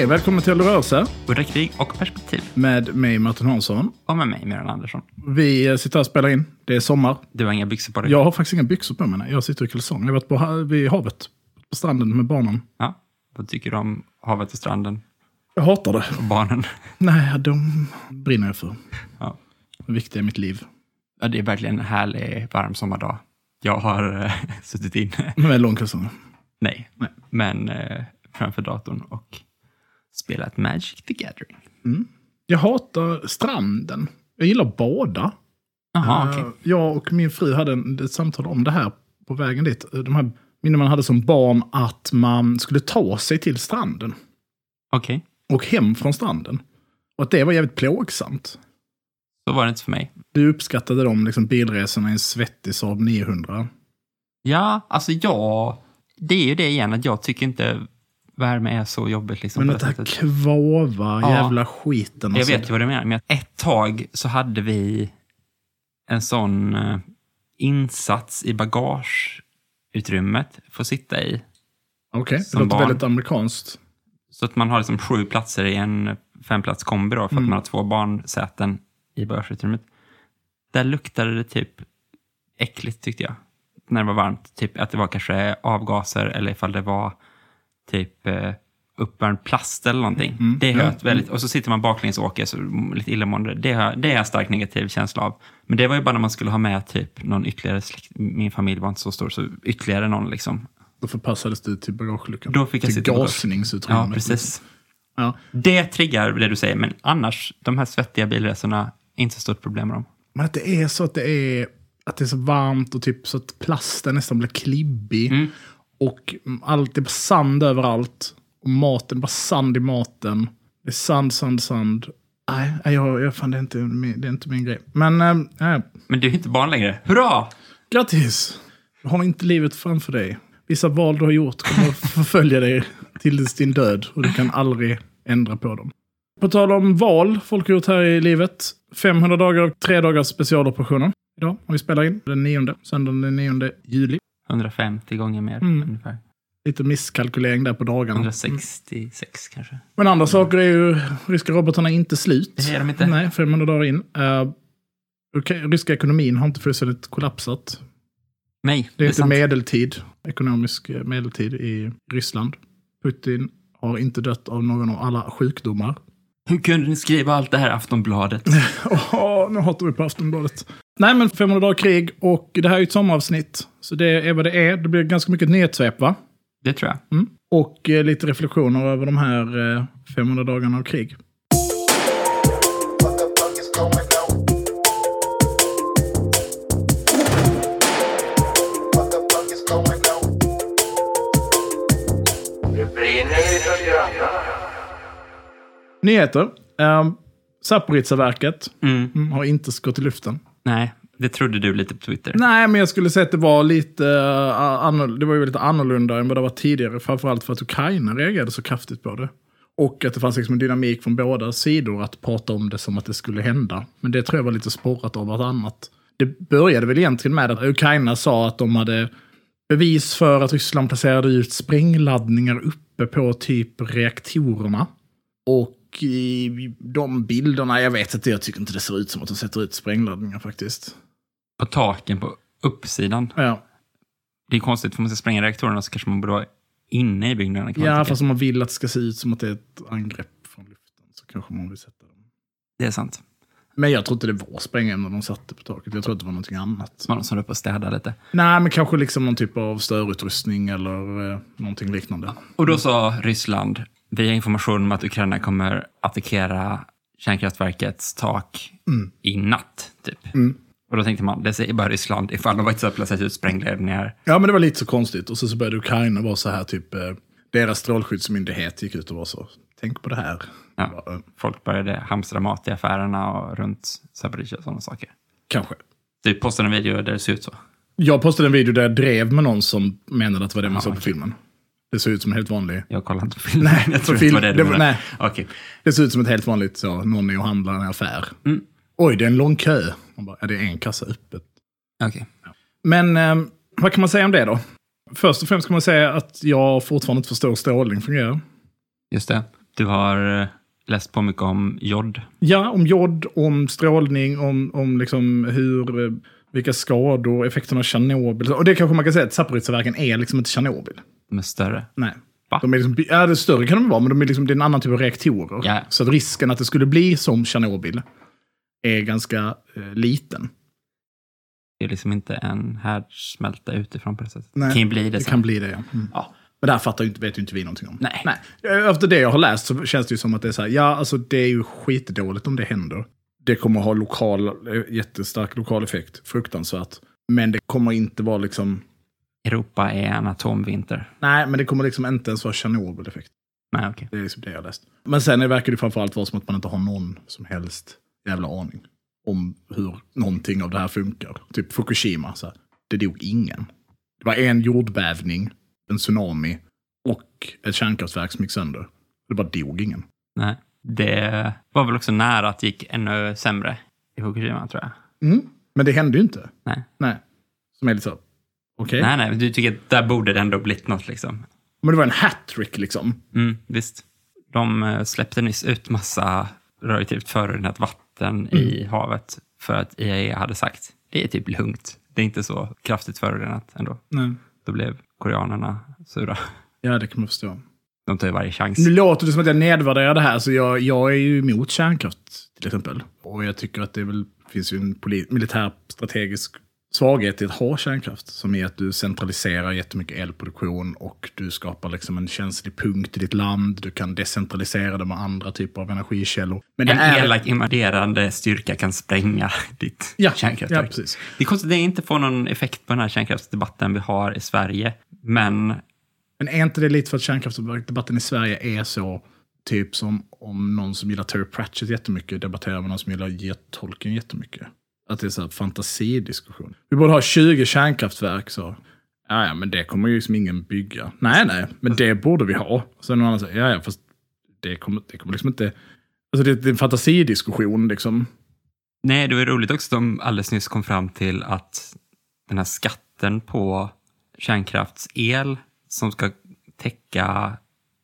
Hej, välkommen till Rörelse Udda krig och perspektiv. med mig Martin Hansson. Och med mig, Miran Andersson. Vi eh, sitter här och spelar in. Det är sommar. Du har inga byxor på dig? Jag har faktiskt inga byxor på mig. nej. Jag sitter i kalsonger. Jag har varit på, vid havet, på stranden med barnen. Ja. Vad tycker du om havet och stranden Jag hatar det. och barnen? Nej, de brinner jag för. Ja. De är viktiga i mitt liv. ja, det är verkligen en härlig varm sommardag. Jag har eh, suttit inne, Med långkalsonger. nej, Nej. men eh, framför datorn och spelat Magic the Gathering. Jag hatar stranden. Jag gillar att bada. Jaha, Eh, okej. Jag och min fru hade en, ett samtal om det här på vägen dit. De här minnen man hade som barn att man skulle ta sig till stranden. Okej, och hem från stranden. Och att det var jävligt plågsamt. så var det inte för mig. Du uppskattade de liksom, bilresorna i en svettig Saab 900. Ja, alltså jag... Det är ju det igen, att jag tycker inte värme är så jobbigt. Liksom, Men det här kvava Ja. jävla skiten. Jag alltså. vet ju vad du menar, men ett tag så hade vi en sån eh, insats i bagageutrymmet för att sitta i. Okej, det som låter barn. väldigt amerikanskt. Så att man har liksom sju platser i en femplats kombi då, för Mm. att man har två barnsäten i bagageutrymmet. Där luktade det typ äckligt tyckte jag. När det var varmt. Typ att det var kanske avgaser eller ifall det var typ eh, uppvärmd plast eller någonting. Mm. Det Ja. höt väldigt. Och så sitter man baklänges och åker, så lite illamående. Det, har- det är jag starkt negativ känsla av. Men det var ju bara när man skulle ha med typ någon ytterligare släkt. Min familj var inte så stor, så ytterligare någon liksom. Då förpassades du till bagageluckan. Då fick jag till gasningsutrymmet. Ja, precis. Ja. Det triggar det du säger, men annars, de här svettiga bilresorna, inte så stort problem med dem. Men att det är så att det är, att det är så varmt och typ så att plasten nästan blir klibbig. Mm. Och allt är bara sand överallt. Och maten, bara sand i maten. Det är sand, sand, sand. Nej, jag, jag, fan, det, är inte, min- det är inte min grej. Men, äh. Men du är inte barn längre. Hurra! grattis! Du har inte livet framför dig. Vissa val du har gjort kommer att förfölja dig till din död. Och du kan aldrig ändra på dem. På tal om val folk har gjort här i livet. 500 dagar och tre dagars specialoperationer. Idag, om vi spelar in. Den 9, söndagen den 9 juli. 150 gånger mer Mm. ungefär. Lite misskalkylering där på dagarna. 166 kanske. Men andra saker är ju, ryska robotarna är inte slut. Det är de inte. Nej, 500 dagar in. Uh, ryska ekonomin har inte fullständigt kollapsat. Nej, Det är, inte sant. medeltid, ekonomisk eh, medeltid i Ryssland. Putin har inte dött av någon av alla sjukdomar. Hur kunde ni skriva allt det här Aftonbladet? Åh, nu hatar vi på Aftonbladet. Nej, men 500 dagar krig och det här är ju ett sommaravsnitt. Så det är vad det är. Det blir ganska mycket nedsvep, va? Det tror jag. Mm. Och eh, lite reflektioner över de här eh, 500 dagarna av krig. Nyheter. Um, Zaporizjzja-verket mm, har inte gått i luften. Nej, det trodde du lite på Twitter. Nej, men jag skulle säga att det var lite eh, uh, annorlunda, det var ju lite annorlunda än vad det var tidigare. Framförallt för att Ukraina reagerade så kraftigt på det. Och att det fanns liksom en dynamik från båda sidor att prata om det som att det skulle hända. Men det tror jag var lite sporrat av vartannat. Det började väl egentligen med att Ukraina sa att de hade bevis för att Ryssland placerade ut sprängladdningar uppe på typ reaktorerna. Och i de bilderna, jag vet inte, jag tycker inte det ser ut som att de sätter ut sprängladdningar faktiskt. På taken på uppsidan. Ja, Det är konstigt, för om man ska spränga reaktorerna så kanske man borde vara inne i byggnaden. Ja, fast om man vill att det ska se ut som att det är ett angrepp från luften så kanske man vill sätta dem. Det är sant. Men jag tror inte det var sprängämnen de satte på taket. Jag tror att det var någonting annat. Man som är uppe och städar lite. Nej, men kanske liksom någon typ av störutrustning eller eh, någonting liknande. Och då sa Ryssland, vi har information om att Ukraina kommer attackera kärnkraftverkets tak i natt, typ. Och då tänkte man, det säger bara Ryssland ifall de faktiskt har placerat ut sprängledningar. Ja, men det var lite så konstigt. Och så, så började Ukraina vara så här, typ, eh, deras strålskyddsmyndighet gick ut och var så, tänk på det här. Ja. Eh, Folk började hamstra mat i affärerna och runt Zaporizjzja och sådana saker. kanske. Du postade en video där det ser ut så. Jag postade en video där jag drev med någon som menade att det var det man Ja, såg på okej. filmen. Det såg ut som en helt vanlig... Jag kollar inte på film. Nej, jag på tror film- inte det var det det du var- menade. nej. Okej. Det såg ut som ett helt vanligt så, någon är och handlar i en affär. Mm. Oj, det är en lång kö. Man bara, ja, det är en kassa öppet. Okej. Men eh, vad kan man säga om det då? Först och främst kan man säga att jag fortfarande inte förstår hur strålning fungerar. Just det. Du har eh, läst på mycket om jod. Ja, om jod, om strålning, om, om liksom hur, eh, vilka skador, effekterna av Tjernobyl. Och det kanske man kan säga att Zaporizjzja-verken är liksom inte Tjernobyl. De är större. Nej. Va? De är liksom, ja, det större kan de vara, men de är liksom, det är en annan typ av reaktorer. Ja. Så att risken att det skulle bli som Tjernobyl är ganska eh, liten. Det är liksom inte en härdsmälta utifrån på det sättet. Nej, det kan ju bli det, Det sen. kan bli det, ja. Mm. Ja. Men det här fattar ju vet ju inte vi någonting om. Nej. Nej. Efter det jag har läst så känns det ju som att det är så här, ja, alltså det är ju skitdåligt om det händer. Det kommer ha lokal, eh, jättestark lokal effekt, fruktansvärt. Men det kommer inte vara liksom, Europa är en atomvinter. nej, men det kommer liksom inte ens vara Tjernobyl-effekt. Nej, okej. Det är liksom det jag har läst. Men sen verkar det framförallt vara som att man inte har någon som helst jävla aning om hur någonting av det här funkar. Typ Fukushima, så här, det dog ingen. Det var en jordbävning, en tsunami och ett kärnkraftverk som gick sönder. Det bara dog ingen. Nej. Det var väl också nära att det gick ännu sämre i Fukushima, tror jag. Mm. Men det hände ju inte. Nej. Nej. Som är lite så, okej. Nej, nej, men du tycker att där borde det ändå blivit något liksom. Men det var en hattrick liksom. Mm, visst. De eh, släppte nyss ut massa radioaktivt förorenat vatten i havet för att IAEA hade sagt det är typ lugnt. Det är inte så kraftigt förorenat ändå. Nej. Då blev koreanerna sura. Ja, det kan man förstå. De tar ju varje chans. Nu låter det som att jag nedvärderar det här, så jag, jag är ju emot kärnkraft till exempel. Och jag tycker att det väl, finns ju en militär strategisk svaghet i att ha kärnkraft. Som är att du centraliserar jättemycket elproduktion och du skapar liksom en känslig punkt i ditt land. Du kan decentralisera det med andra typer av energikällor. Men En är... elak invaderande styrka kan spränga ditt Ja, kärnkraftverk. ja, precis. Det är konstigt att det inte får någon effekt på den här kärnkraftsdebatten vi har i Sverige. Men Men är inte det lite för att kärnkraftsdebatten i Sverige är så, typ som om någon som gillar Terry Pratchett jättemycket debatterar med någon som gillar. Tolkien jättemycket. Att det är så här fantasidiskussion. Vi borde ha 20 kärnkraftverk så. Ja, ja, men det kommer ju liksom ingen bygga. Nej, nej, men det borde vi ha. Sen någon annan säger, ja, ja, fast det kommer, det kommer liksom inte... Alltså det, det är en fantasidiskussion liksom. nej, det var roligt också att de alldeles nyss kom fram till att den här skatten på kärnkraftsel som ska täcka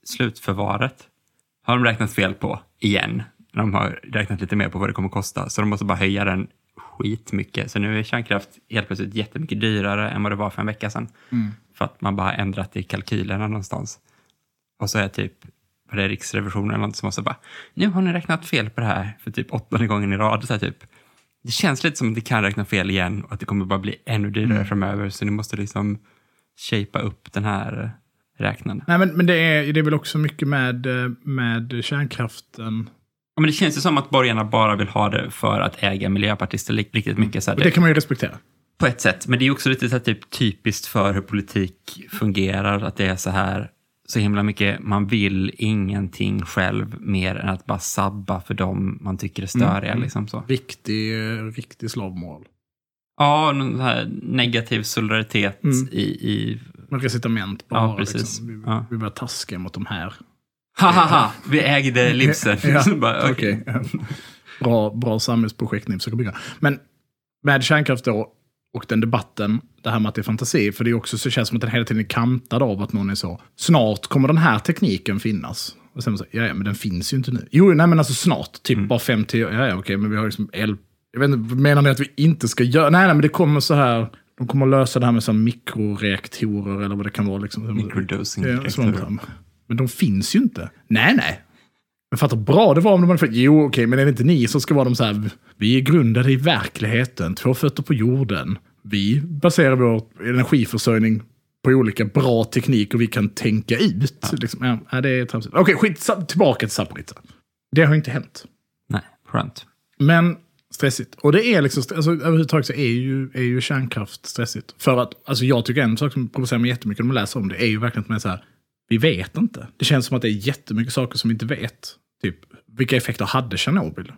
slutförvaret har de räknat fel på igen. De har räknat lite mer på vad det kommer att kosta, så de måste bara höja den skitmycket. Så nu är kärnkraft helt plötsligt jättemycket dyrare än vad det var för en vecka sedan. För att man bara ändrat i kalkylerna någonstans. Och så är typ, vad det Riksrevisionen eller något som måste bara, nu har ni räknat fel på det här för typ åttonde gången i rad. Så här, typ. Det känns lite som att ni kan räkna fel igen och att det kommer bara bli ännu dyrare framöver. Så ni måste liksom shapea upp den här räknaren. Nej, men, men det, är, det är väl också mycket med, eh, med kärnkraften. Ja, men det känns ju som att borgarna bara vill ha det för att äga miljöpartister riktigt mycket. Så här, det kan man ju respektera. På ett sätt, men det är också lite så typ, typiskt för hur politik fungerar. Att det är så här, så himla mycket, man vill ingenting själv mer än att bara sabba för dem man tycker är störiga. Liksom så. Riktig, riktig slavmoral. Ja, någon här negativ solidaritet Mm. i, i Med recitament bara. Ja, precis. Liksom. Vi, Ja. vi börjar taska mot de här. Ha ha ha, vi ägde livsen. Ja, bara, okej. okej. bra, bra samhällsprojekt ni försöker bygga. Men med kärnkraft då, och den debatten, det här med att det är fantasi, för det är också så känns som att den hela tiden är kantad av att någon är så, snart kommer den här tekniken finnas. Och sen så, ja, ja men den finns ju inte nu. Jo, nej men alltså snart, typ bara fem, tio, ja, ja okej, men vi har liksom el... Jag vet inte, menar ni att vi inte ska göra, nej, nej men det kommer så här, de kommer att lösa det här med så här mikroreaktorer eller vad det kan vara. Liksom. Microdosing. Ja. Men de finns ju inte. Nej, nej. Men fatta bra det var om de hade jo okej, men är det inte ni som ska vara de så här, vi är grundade i verkligheten, två fötter på jorden. Vi baserar vår energiförsörjning på olika bra tekniker vi kan tänka ut. Liksom, ja, det är tramsigt. Okej, skit, sa- tillbaka till Zaporizjzja. Det har inte hänt. Nej, skönt. Men stressigt. Och det är liksom, alltså, överhuvudtaget så är ju, är ju kärnkraft stressigt. För att, alltså jag tycker en sak som provocerar mig jättemycket när man läser om det är ju verkligen att man är så här, vi vet inte. Det känns som att det är jättemycket saker som vi inte vet. Typ, vilka effekter hade Tjernobyl?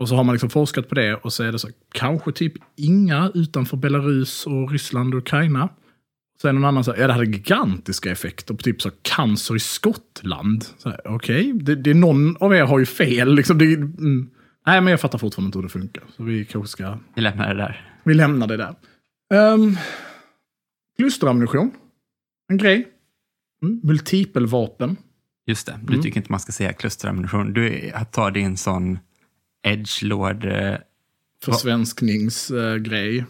Och så har man liksom forskat på det och så är det så kanske typ inga utanför Belarus och Ryssland och Ukraina. Är någon annan här, ja det hade gigantiska effekter på typ så cancer i Skottland. Okej, det, det är någon av er har ju fel. Liksom, det, mm. Nej, men jag fattar fortfarande inte hur det funkar. Så vi kanske ska, Vi lämnar det där. vi lämnar det där. Um, klusterammunition, en grej. Mm. Multipelvapen. Just det, du tycker inte man ska säga klusterammunition. Du tar din sån edgelord eh, Försvenskningsgrej.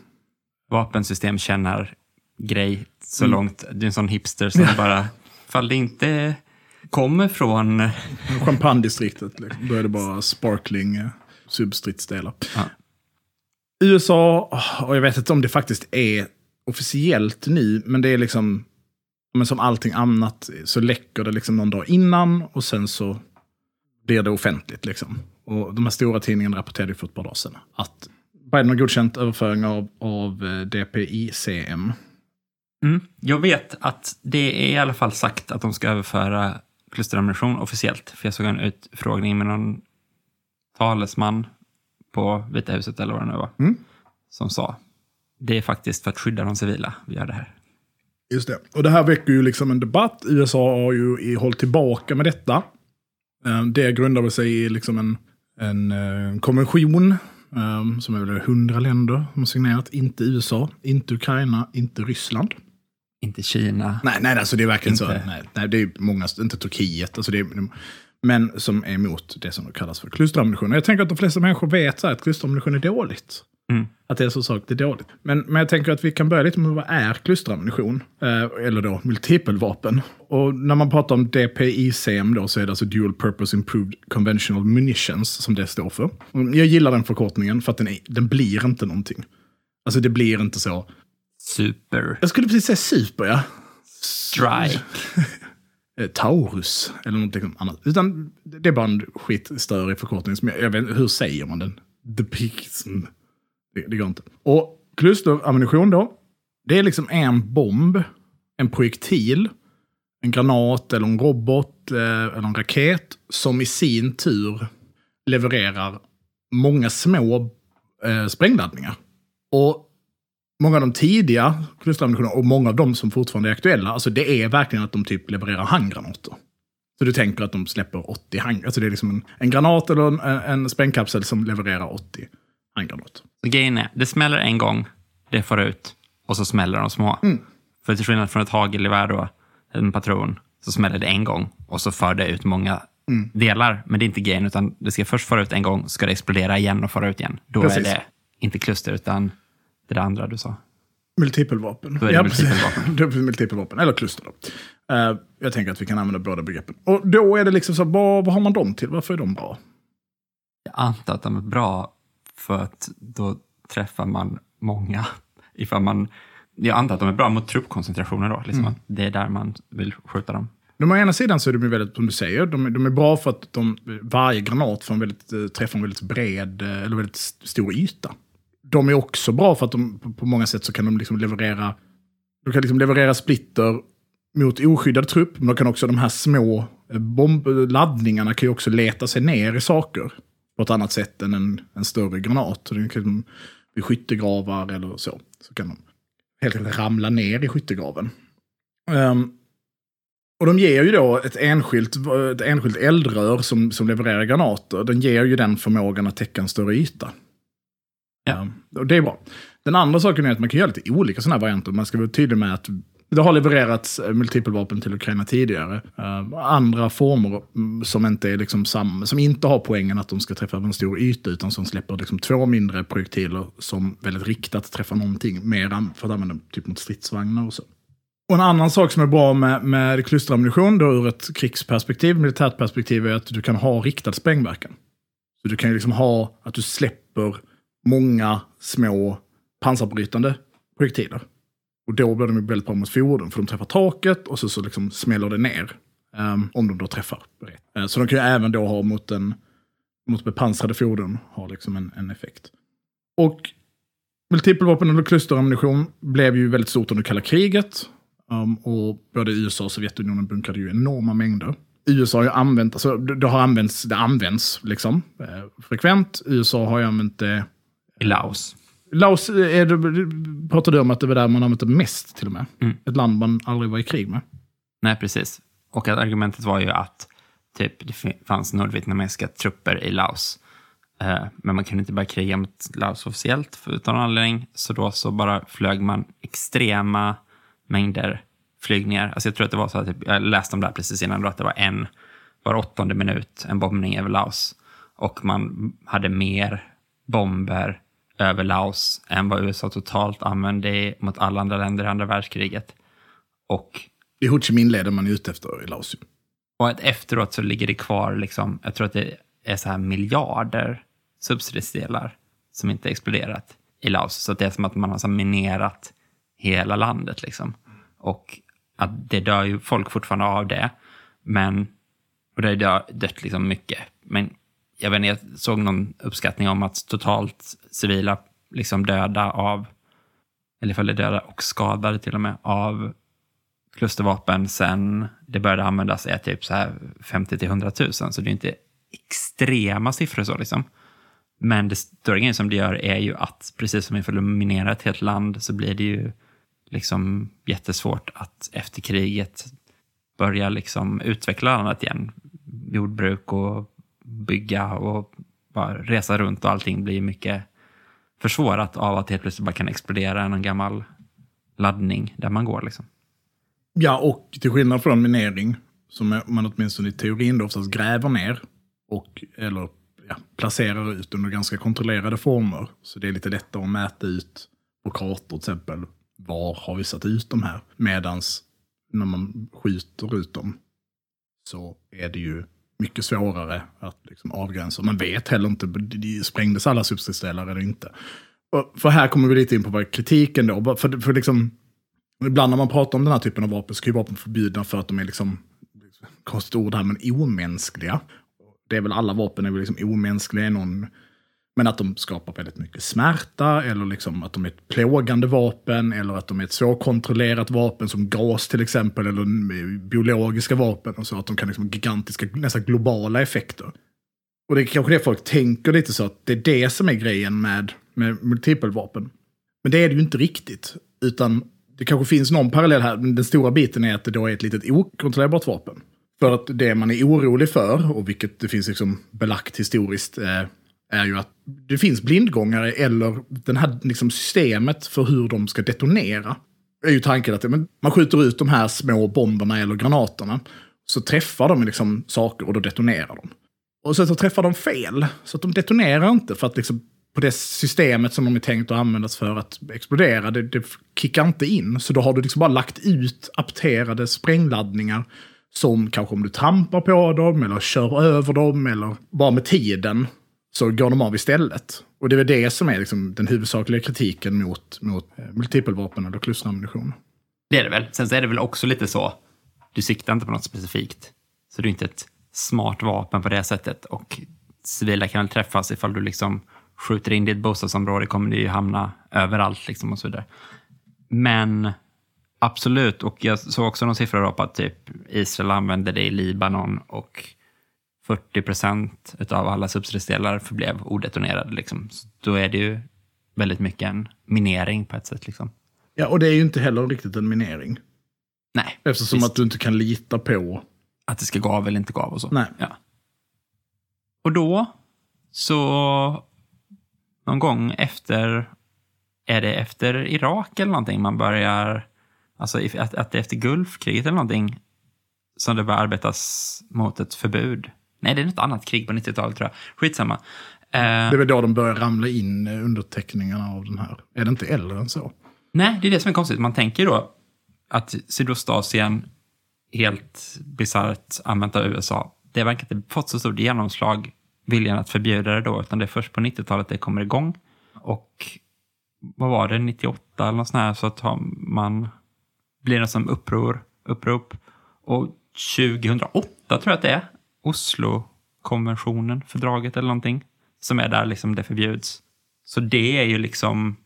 vapensystemkännar-grej så långt. Du är en sån hipster som bara, fall det inte kommer från... Champagnedistriktet, liksom. då är det bara sparkling eh, substridsdelar. Ja. USA, och jag vet inte om det faktiskt är officiellt nu, men det är liksom, men som allting annat så läcker det liksom någon dag innan och sen så blir det offentligt. Liksom. Och de här stora tidningarna rapporterade för ett par dagar sedan att Biden har godkänt överföring av, av eh, DPICM. Mm. Jag vet att det är i alla fall sagt att de ska överföra klusterammunition officiellt. För jag såg en utfrågning med någon talesman på Vita huset eller vad det nu var. Mm. Som sa, det är faktiskt för att skydda de civila vi gör det här. Just det. Och det här väcker ju liksom en debatt. USA har ju hållit tillbaka med detta. Eh, Det grundar sig i liksom en, en eh, konvention eh, som är väl hundra länder som har signerat. Inte USA, inte Ukraina, inte Ryssland. Inte Kina. Nej, nej, alltså det är verkligen så. Inte- Nej, nej, det är många, inte Turkiet, alltså det är, men som är emot det som kallas för klusterammunition. Och jag tänker att de flesta människor vet så här, att klusterammunition är dåligt. Mm. Att det är så sak, det är dåligt. Men, men jag tänker att vi kan börja lite med vad är klusterammunition? Eh, eller då multipelvapen. Och när man pratar om DPICM då så är det alltså Dual Purpose Improved Conventional Munitions som det står för. Jag gillar den förkortningen för att den, är, den blir inte någonting. Alltså det blir inte så. Super. Jag skulle precis säga super ja. Strike. eh, Taurus eller någonting annat. Utan det är bara en skitstörig förkortning. Som jag, jag vet, hur säger man den? Depism. Det, det går inte. Och klusterammunition då. Det är liksom en bomb, en projektil, en granat eller en robot eh, eller en raket som i sin tur levererar många små eh, sprängladdningar. Och många av de tidiga klusterammunitionerna och många av de som fortfarande är aktuella, alltså det är verkligen att de typ levererar handgranater. Så du tänker att de släpper 80 handgranater. Alltså det är liksom en, en granat eller en, en sprängkapsel som levererar 80 handgranater. Så grejen är, det smäller en gång, det får ut och så smäller de små. För till skillnad från ett hagelgevär då, en patron, så smäller det en gång och så för det ut många delar. Men det är inte grejen, utan det ska först föra ut en gång, ska det explodera igen och föra ut igen. Då Precis. är det inte kluster, utan det där andra du sa. Multipelvapen. Då är det precis. multipelvapen. det multipelvapen, eller kluster då. Eh, jag tänker att vi kan använda båda begreppen. Och då är det liksom så, vad, vad har man dem till? Varför är de bra? Jag antar att de är bra för att då träffar man många. Ifall man, jag antar att de är bra mot truppkoncentrationer då. Liksom att det är där man vill skjuta dem. De å ena sidan så är de ju väldigt, som du säger, de, är- de är bra för att de, varje granat får en väldigt, eh, träffar en väldigt bred, eh, eller väldigt st- stor yta. De är också bra för att de på, på många sätt så kan de liksom leverera, de kan liksom leverera splitter mot oskyddad trupp, men de kan också, de här små eh, bombladdningarna kan ju också leta sig ner i saker på ett annat sätt än en, en större granat. Så det kan, vid skyttegravar eller så, så kan de helt enkelt ramla ner i skyttegraven. Ehm, och de ger ju då ett enskilt, ett enskilt eldrör som, som levererar granater. Den ger ju den förmågan att täcka en större yta. Ja. Ja, och det är bra. Den andra saken är att man kan göra lite olika sådana här varianter. Man ska vara tydlig med att det har levererats eh, multipelvapen till Ukraina tidigare. Eh, andra former som inte, är liksom sam, som inte har poängen att de ska träffa över en stor yta, utan som släpper liksom två mindre projektiler som väldigt riktat träffar någonting, mer än för att använda typ mot stridsvagnar och så. Och en annan sak som är bra med, med klusterammunition då ur ett krigsperspektiv, militärt perspektiv, är att du kan ha riktad sprängverkan. Så du kan ju liksom ha att du släpper många små pansarbrytande projektiler. Och då blir de ju väldigt bra mot fordon, för de träffar taket och så, så liksom smäller det ner. Um, om de då träffar uh, så de kan ju även då ha mot, en, mot bepansrade fordon, ha liksom en, en effekt. Och multipelvapen och klusterammunition blev ju väldigt stort under kalla kriget. Um, och både USA och Sovjetunionen bunkrade ju enorma mängder. USA har ju använt, alltså det har använts, det används liksom eh, frekvent. USA har ju använt det. I Laos. Laos, är det, pratar du om att det var där man använt det mest till och med? Mm. Ett land man aldrig var i krig med. Nej, precis. Och att argumentet var ju att typ, det fanns nordvietnamesiska trupper i Laos. Eh, men man kunde inte börja kriga mot Laos officiellt för, utan någon anledning. Så då så bara flög man extrema mängder flygningar. Alltså jag tror att det var så att typ, jag läste om det här precis innan då, att det var en var åttonde minut en bombning över Laos. Och man hade mer bomber över Laos än vad USA totalt använde mot alla andra länder i andra världskriget. Och Det är Ho Chi Minh-leden man är ute efter i Laos. och att efteråt så ligger det kvar, liksom, jag tror att det är så här miljarder substridsdelar som inte exploderat i Laos. Så det är som att man har så minerat hela landet. Liksom. Och att det dör ju folk fortfarande av det. Men, och det har dö- dött liksom mycket. Men jag, vet inte, jag såg någon uppskattning om att totalt civila liksom döda av, eller ifall döda och skadade till och med, av klustervapen sen det började användas är typ så här 50 till 100 000. Så det är inte extrema siffror så liksom. Men det större grejen som det gör är ju att precis som inför dominerar ett helt land så blir det ju liksom jättesvårt att efter kriget börja liksom utveckla landet igen. Jordbruk och bygga och bara resa runt och allting blir mycket försvårat av att helt plötsligt bara kan explodera en gammal laddning där man går. Liksom. Ja, och till skillnad från minering, som man åtminstone i teorin då oftast gräver ner och, eller ja, placerar ut under ganska kontrollerade former. Så det är lite lättare att mäta ut på kartor till exempel. Var har vi satt ut de här? Medans när man skjuter ut dem så är det ju mycket svårare att liksom avgränsa. Man vet heller inte, sprängdes alla substridsdelar eller inte. Och för här kommer vi lite in på vad kritiken då, för, för liksom, Ibland när man pratar om den här typen av vapen så kan ju vapen förbjudna för att de är liksom, liksom, konstigt ord här, men omänskliga. Det är väl alla vapen är väl liksom omänskliga i någon, men att de skapar väldigt mycket smärta eller liksom att de är ett plågande vapen eller att de är ett svårkontrollerat vapen som gas till exempel eller biologiska vapen och så att de kan liksom ha gigantiska, nästan globala effekter. Och det är kanske det folk tänker lite så att det är det som är grejen med, med multipelvapen. Men det är det ju inte riktigt, utan det kanske finns någon parallell här, men den stora biten är att det då är ett litet okontrollerbart vapen. För att det man är orolig för, och vilket det finns liksom belagt historiskt, eh, är ju att det finns blindgångare eller det här liksom systemet för hur de ska detonera. är ju tanken att men, man skjuter ut de här små bomberna eller granaterna, så träffar de liksom saker och då detonerar de. Och sen så träffar de fel, så att de detonerar inte för att liksom på det systemet som de är tänkt att användas för att explodera, det, det kickar inte in. Så då har du liksom bara lagt ut apterade sprängladdningar som kanske om du trampar på dem eller kör över dem eller bara med tiden så går de av istället. Och det är väl det som är liksom den huvudsakliga kritiken mot, mot eh, multipelvapen eller klusterammunition. Det är det väl. Sen så är det väl också lite så, du siktar inte på något specifikt. Så det är inte ett smart vapen på det sättet. Och civila kan väl träffas ifall du liksom skjuter in ditt bostadsområde kommer det ju hamna överallt liksom och så vidare. Men absolut, och jag såg också någon siffra på att typ Israel använder det i Libanon och 40 procent av alla substridsdelar förblev odetonerade. Liksom. Så då är det ju väldigt mycket en minering på ett sätt. Liksom. Ja, och det är ju inte heller riktigt en minering. Nej, Eftersom visst. att du inte kan lita på... att det ska gå av eller inte gå av och så. Nej. Ja. Och då så någon gång efter, är det efter Irak eller någonting man börjar, alltså att, att det är efter Gulfkriget eller någonting som det börjar arbetas mot ett förbud. Nej, det är något annat krig på 90-talet tror jag. Skitsamma. Eh, Det är väl då de börjar ramla in eh, underteckningarna av den här. Är det inte äldre än så? Nej, det är det som är konstigt. Man tänker då att Sydostasien, helt bisarrt använt av USA, det verkar inte fått så stort genomslag, viljan att förbjuda det då, utan det är först på 90-talet det kommer igång. Och vad var det, 98 eller något sånt här, så att man blir det som uppror, upprop. Och 2008 tror jag att det är, Oslo-konventionen, fördraget eller någonting, som är där liksom det förbjuds. Så det är ju liksom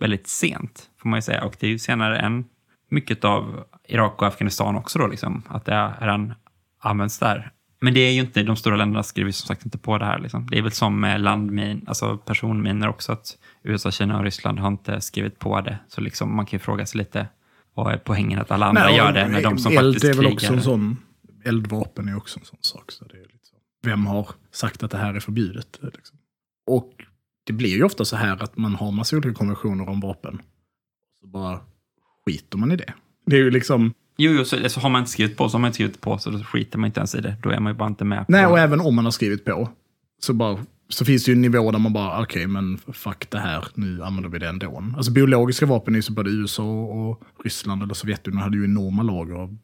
väldigt sent, får man ju säga. Och det är ju senare än mycket av Irak och Afghanistan också då, liksom. Att det en används där. Men det är ju inte, de stora länderna skriver som sagt inte på det här. Liksom. Det är väl som med landmin, alltså personminor också, att USA, Kina och Ryssland har inte skrivit på det. Så liksom, man kan ju fråga sig lite, vad är poängen att alla andra Nej, gör det när de som eld faktiskt är väl krigar? också en sån, eldvapen är också en sån sak. Så det är så. Vem har sagt att det här är förbjudet? Liksom? Och det blir ju ofta så här att man har massa olika konventioner om vapen. Så bara skiter man i det. Det är ju liksom, Jo, jo så, så har man inte skrivit på så har man inte skrivit på så då skiter man inte ens i det. Då är man ju bara inte med på nej och även om man har skrivit på så, bara, så finns det ju en nivå där man bara, okej men fuck det här, nu använder vi det ändå. Alltså biologiska vapen är ju så både USA och Ryssland eller Sovjetunionen hade ju enorma lager av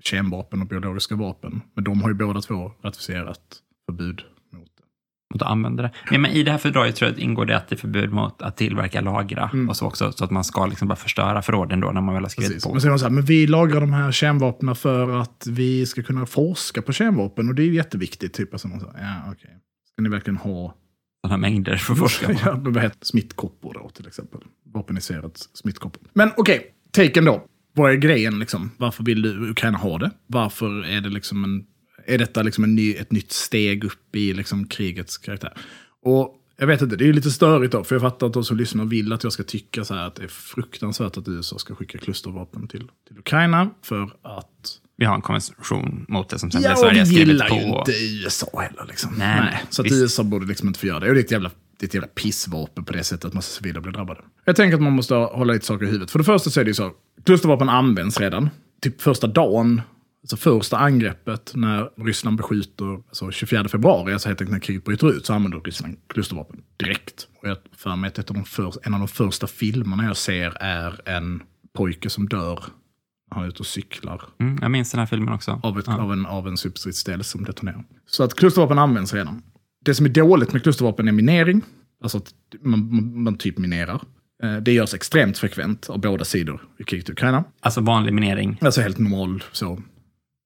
kemvapen och biologiska vapen. Men de har ju båda två ratificerat förbud mot det. mot att använda det. Nej, men I det här fördraget tror jag att ingår det att det är förbud mot att tillverka, lagra Mm. och så också. Så att man ska liksom bara förstöra förråden då när man väl har skrivit Precis. på. Men så är man så här, men vi lagrar de här kemvapnen för att vi ska kunna forska på kemvapen och det är ju jätteviktigt. Typ. Alltså man säger, ja, okej. Ska ni verkligen ha Sådana här mängder för att forska på. ja, heter smittkoppor då till exempel? Vapeniserat smittkoppor. Men okej, taken då. Vad är grejen liksom? Varför vill du Ukraina ha det? Varför är det liksom en... Är detta liksom en ny, ett nytt steg upp i liksom krigets karaktär? Och jag vet inte, det är lite störigt då, för jag fattar att de som lyssnar vill att jag ska tycka så här att det är fruktansvärt att USA ska skicka klustervapen till, till Ukraina för att... Vi har en konvention mot det som sen Ja, Sverige vi har skrivit gillar på. ju inte USA heller liksom. Nej, nej, Så att visst. USA borde liksom inte få göra det. Och det är ett jävla, det är ett jävla pissvapen på det sättet att massa civila blir drabbade. Jag tänker att man måste hålla lite saker i huvudet. För det första så är det ju så, klustervapen används redan. Typ första dagen, alltså första angreppet när Ryssland beskjuter, alltså 24 februari, alltså helt enkelt när kriget bryter ut, så använder Ryssland klustervapen direkt. Och jag för mig att de för, en av de första filmerna jag ser är en pojke som dör han är ute och cyklar Mm, jag minns den här filmen också. av, ett, Ja. av en, av en superstridsdel som detonerar. Så att klustervapen används redan. Det som är dåligt med klustervapen är minering. Alltså att man, man, man typ minerar. Eh, Det görs extremt frekvent av båda sidor i kriget i Ukraina. Alltså vanlig minering Alltså helt normal så.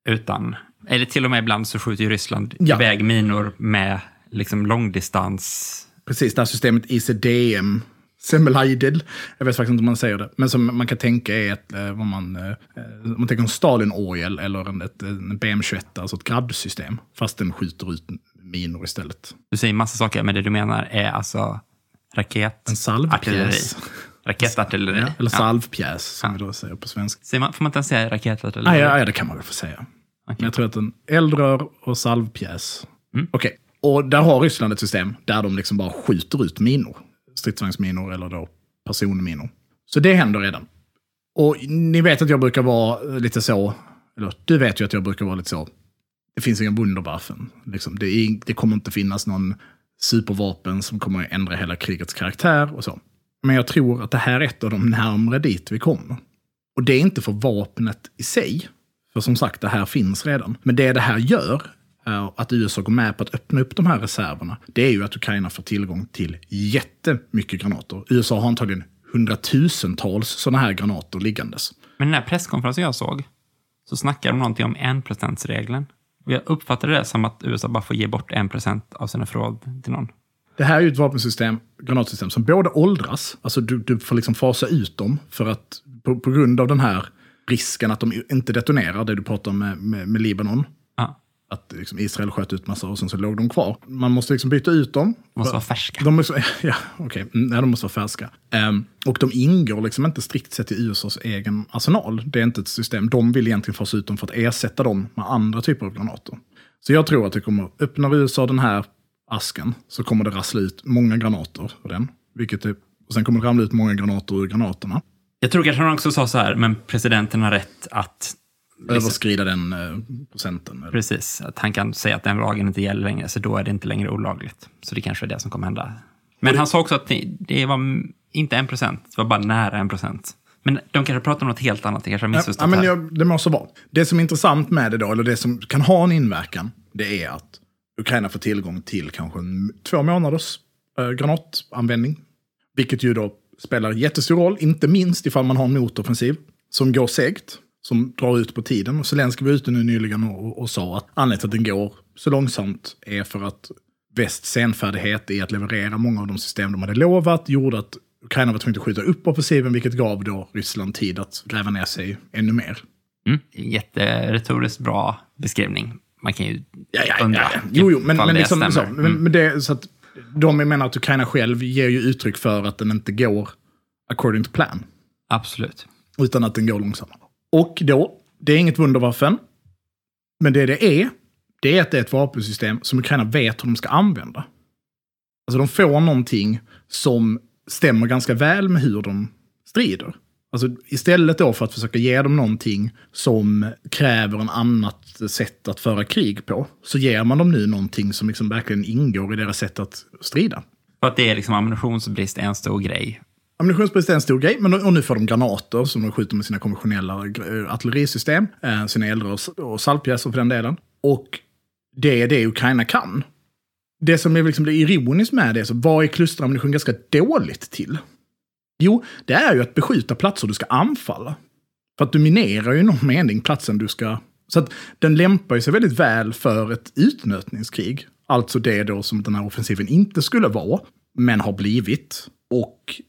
utan... Eller till och med ibland så skjuter ju Ryssland Ja. iväg minor med liksom långdistans... Precis, det här systemet ICDM, Semelaidel, jag vet faktiskt inte om man säger det, men som man kan tänka är ett, eh, vad man, eh, om man tänker en Stalin Oil eller en, ett, en BM21, alltså ett gradd-system, fast den skjuter ut minor istället. Du säger massa saker, men det du menar är alltså raket... En salvpjäs. artilleri. Raketartilleri. Ja, eller salvpjäs, som Ja. vi då säger på svenska. Säger man, får man inte ens säga raketartilleri? Ah, ja, ja, det kan man väl få säga. Men jag tror att en eldrör och salvpjäs. Mm. Okej, och där har Ryssland ett system där de liksom bara skjuter ut minor. Stridsvagnsminor eller då personminor. Så det händer redan. Och ni vet att jag brukar vara lite så, eller du vet ju att jag brukar vara lite så, det finns inga wunderwaffen. Liksom, det, är, det kommer inte finnas någon supervapen som kommer att ändra hela krigets karaktär och så. Men jag tror att det här är ett av de närmre dit vi kommer. Och det är inte för vapnet i sig. För som sagt, det här finns redan. Men det det här gör, är att USA går med på att öppna upp de här reserverna, det är ju att Ukraina får tillgång till jättemycket granater. USA har antagligen hundratusentals sådana här granater liggandes. Men den här presskonferensen jag såg, så snackade de någonting om 1%-regeln. Jag uppfattade det som att USA bara får ge bort 1% av sina förråd till någon. Det här är ju ett vapensystem, granatsystem, som både åldras, alltså du, du får liksom fasa ut dem för att på, på grund av den här risken att de inte detonerar, det du pratar om med, med, med Libanon, att liksom Israel sköt ut massa och sen så låg de kvar. Man måste liksom byta ut dem. de måste vara färska. De måste, ja, okej. Mm, Ja, de måste vara färska. Ehm, och de ingår liksom inte strikt sett i USAs egen arsenal. Det är inte ett system. De vill egentligen fasa ut dem för att ersätta dem med andra typer av granater. Så jag tror att det kommer, öppnar USA den här asken så kommer det rassla ut många granater ur den. Vilket är, och sen kommer det ramla ut många granater ur granaterna. Jag tror kanske han också sa så här, men presidenten har rätt att... Överskrida den eh, procenten. Eller? precis, att han kan säga att den lagen inte gäller längre, så då är det inte längre olagligt. Så det kanske är det som kommer hända. Men han sa också att det, det var inte en procent, det var bara nära en procent. Men de kanske pratar om något helt annat, det kanske har missförstått ja, men här. jag, det måste vara. Det som är intressant med det då, eller det som kan ha en inverkan, det är att Ukraina får tillgång till kanske en, två månaders eh, granatanvändning. Vilket ju då spelar jättestor roll, inte minst ifall man har en motoffensiv som går segt, som drar ut på tiden. Och Zelenskyj var ute nu nyligen och, och, sa att anledningen till att den går så långsamt är för att västs senfärdighet i att leverera många av de system de hade lovat gjorde att Ukraina var tvungen att skjuta upp offensiven, vilket gav då Ryssland tid att gräva ner sig ännu mer. Mm. Jätteretoriskt bra beskrivning. man kan ju Ja, ja, undra ja. Jo, jo, men, men, det liksom, så, men, Mm. men det, så att de menar att Ukraina själv ger ju uttryck för att den inte går according to plan. Absolut. Utan att den går långsammare. Och då, det är inget Wunderwaffen, Men det det är, det är att det är ett vapensystem som Ukraina vet hur de ska använda. Alltså de får någonting som stämmer ganska väl med hur de strider. Alltså istället då för att försöka ge dem någonting som kräver en annat sätt att föra krig på, så ger man dem nu någonting som liksom verkligen ingår i deras sätt att strida. För att det är liksom ammunitionsbrist är en stor grej. Ammunitionsbrist är en stor grej, men och nu får de granater som de skjuter med sina konventionella eh, artillerisystem, eh, sina eldrör och, saltpjäser för den delen. Och det är det Ukraina kan. Det som är liksom det ironiskt med det, så vad är klusterammunition ganska dåligt till? Jo, det är ju att beskjuta platser du ska anfalla. För att du minerar ju i någon mening platsen du ska... Så att den lämpar ju sig väldigt väl för ett utnötningskrig. Alltså det då som den här offensiven inte skulle vara, men har blivit. Och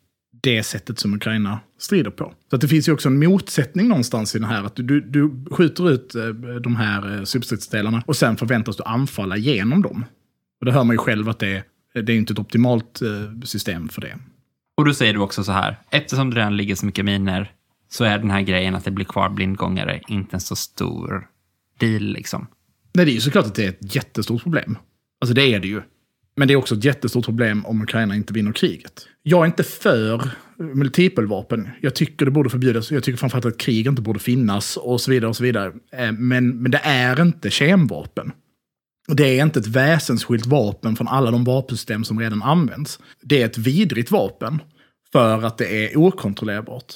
det sättet som Ukraina strider på. Så att det finns ju också en motsättning någonstans i det här. Att du, du, skjuter ut eh, de här eh, substridsdelarna och sen förväntas du anfalla genom dem. Och det hör man ju själv att det, är- det är inte ett optimalt eh, system för det. Och då säger du också så här, eftersom det redan ligger så mycket miner så är den här grejen att det blir kvar blindgångare inte en så stor deal liksom. Nej, det är ju såklart att det är ett jättestort problem. Alltså det är det ju. Men det är också ett jättestort problem om Ukraina inte vinner kriget. Jag är inte för multipelvapen. Jag tycker det borde förbjudas. Jag tycker framförallt att krig inte borde finnas och så vidare. och så vidare. Eh, men, men det är inte kemvapen. Och det är inte ett väsensskilt vapen från alla de vapensystem som redan används. Det är ett vidrigt vapen för att det är okontrollerbart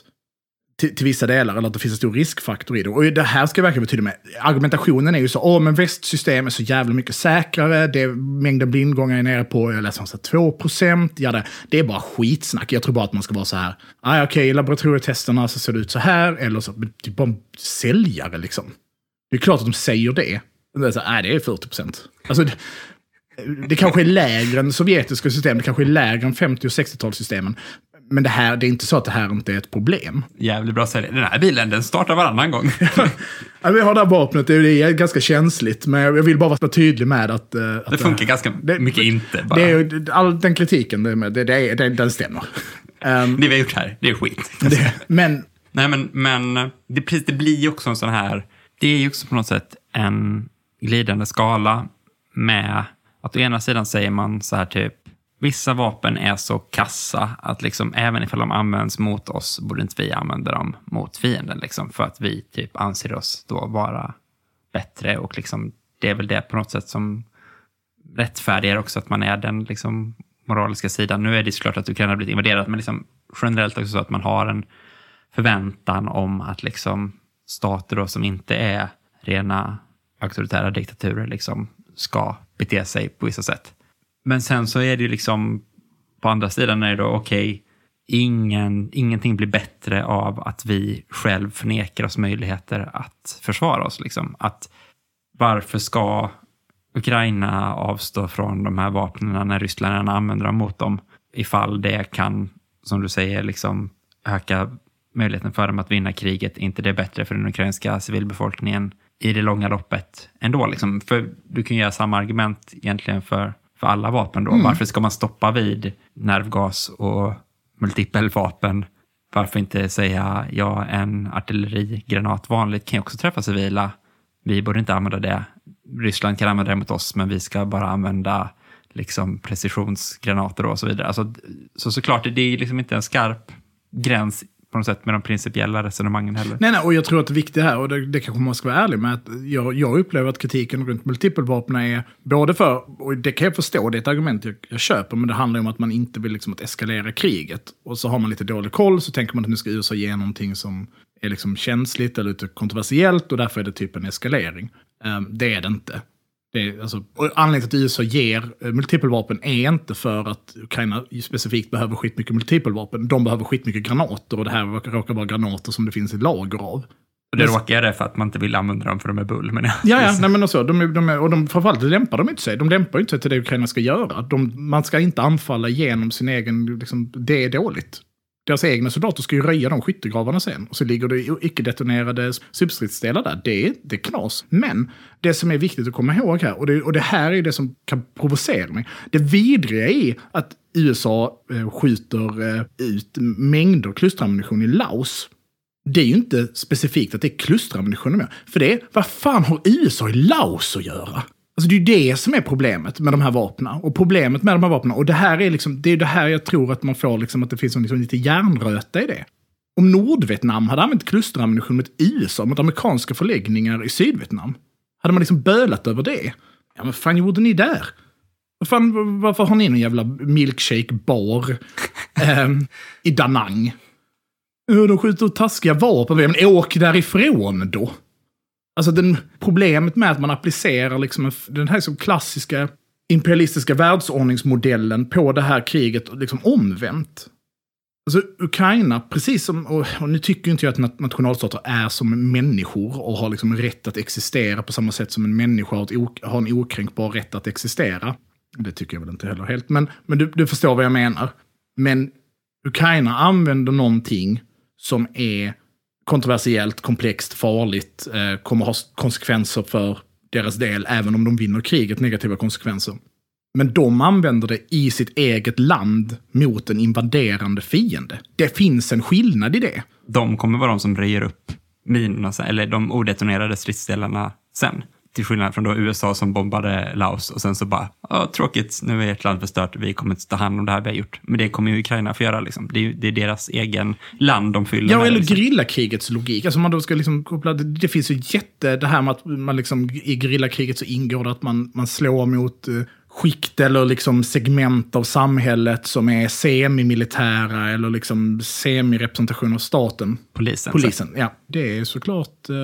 till, till vissa delar, eller att det finns en stor riskfaktor i det. Och det här ska jag verkligen betyda med. Argumentationen är ju så, åh men västsystem är så jävla mycket säkrare, det är, mängden blindgångar är nere på, jag läser om så 2 procent, ja det, det är bara skitsnack. Jag tror bara att man ska vara så här, ah, okej, i laboratorietesterna så ser det ut så här, eller så, men det är bara en säljare liksom. Det är klart att de säger det. Det är, så, nej, det är 40 procent. Alltså, det, det kanske är lägre än sovjetiska system, det kanske är lägre än 50 och 60-talssystemen. Men det här, det är inte så att det här inte är ett problem. Jävligt bra sälj. Den här bilen, den startar varannan gång. Ja, vi har det här vapnet, det är ganska känsligt, men jag vill bara vara tydlig med att... eh, att Det funkar ganska det- mycket inte bara. Det Det, är, all den kritiken, det, det, det, det, den stämmer. Ehm, vi har gjort här, det är skit. det, men Nej, men, men det, precis, det blir ju också en sån här... Det är ju också på något sätt en glidande skala med att å ena sidan säger man så här typ Vissa vapen är så kassa att liksom, även ifall de används mot oss borde inte vi använda dem mot fienden. Liksom, för att vi typ anser oss då vara bättre. Och liksom, det är väl det på något sätt som rättfärdigar också att man är den liksom, moraliska sidan. Nu är det såklart att Ukraina har blivit invaderat, men liksom, generellt också så att man har en förväntan om att liksom, stater då, som inte är rena auktoritära diktaturer liksom, ska bete sig på vissa sätt. Men sen så är det ju liksom, på andra sidan är det då, okej, ingen, ingenting blir bättre av att vi själv förnekar oss möjligheter att försvara oss. Liksom. Att varför ska Ukraina avstå från de här vapnen när Ryssland använder dem mot dem ifall det kan, som du säger, liksom öka möjligheten för dem att vinna kriget. Är inte det bättre för den ukrainska civilbefolkningen i det långa loppet ändå? Liksom? För du kan göra samma argument egentligen för, för alla vapen då. Varför ska man stoppa vid nervgas och multipelvapen? Varför inte säga ja, en artillerigranat vanligt kan ju också träffa civila. Vi borde inte använda det. Ryssland kan använda det mot oss, men vi ska bara använda liksom precisionsgranater och så vidare. Alltså, så såklart, det är liksom inte en skarp gräns på något sätt med de principiella resonemangen heller. Nej, nej, och jag tror att det viktiga här, och det, det kanske man ska vara ärlig med, att jag, jag upplever att kritiken runt multipelvapen är både för, och det kan jag förstå, det är ett argument jag, jag köper, men det handlar ju om att man inte vill liksom att eskalera kriget. Och så har man lite dålig koll, så tänker man att nu ska USA ge någonting som är liksom känsligt eller lite kontroversiellt, och därför är det typ en eskalering. Um, det är det inte. Är, alltså, anledningen till att USA ger eh, multipelvapen är inte för att Ukraina specifikt behöver skitmycket multipelvapen. De behöver skitmycket granater och det här råkar- vara granater som det finns ett lager av. Och det råkar göra det för att man inte vill använda dem för de är bull. Men Ja, ja, nej men och så. De, är- de är, och de, framförallt lämpar de inte sig. De lämpar inte sig till det Ukraina ska göra. De, man ska inte anfalla genom sin egen, liksom, det är dåligt. Deras egna soldater ska ju röja de skyttegravarna sen. Och så ligger det icke-detonerade substridsdelar där. Det är, det är knas. Men det som är viktigt att komma ihåg här, och det, och det här är det som kan provocera mig. Det vidriga är att USA eh, skjuter eh, ut mängder klusterammunition i Laos. Det är ju inte specifikt att det är klusterammunition med. För det är, vad fan har USA i Laos att göra? Alltså det är ju det som är problemet med de här vapnen. Och problemet med de här vapnen, och det här är liksom, det är det här jag tror att man får, liksom, att det finns en liksom lite järnröta i det. Om Nordvietnam hade använt klusterammunition mot USA, mot amerikanska förläggningar i Sydvietnam, hade man liksom bölat över det? Ja, men fan gjorde ni där? Vad fan, varför har ni någon jävla milkshake-bar eh, i Danang? De skjuter taskiga vapen. Men åk därifrån då! Alltså den, problemet med att man applicerar liksom en, den här så klassiska imperialistiska världsordningsmodellen på det här kriget liksom omvänt. Alltså Ukraina, precis som, och, och nu tycker inte jag att nationalstater är som människor och har liksom rätt att existera på samma sätt som en människa har, ett, har en okränkbar rätt att existera. Det tycker jag väl inte heller helt, men, men du, du förstår vad jag menar. Men Ukraina använder någonting som är kontroversiellt, komplext, farligt, eh, kommer ha konsekvenser för deras del, även om de vinner kriget, negativa konsekvenser. Men de använder det i sitt eget land mot en invaderande fiende. Det finns en skillnad i det. De kommer vara de som röjer upp minorna, eller de odetonerade stridsdelarna sen. Till skillnad från då USA som bombade Laos och sen så bara, tråkigt, nu är ert land förstört, vi kommer inte ta hand om det här vi har gjort. Men det kommer ju Ukraina få göra, liksom. det, är, det är deras egen land de fyller Ja, med. eller liksom. gerillakrigets logik. Alltså man då ska liksom koppla, det, det finns ju jätte, det här med att man liksom, i gerillakriget så ingår det att man, man slår mot eh, skikt eller liksom segment av samhället som är semimilitära eller liksom semirepresentation av staten. Polisen. Polisen, ja. Det är såklart, eh,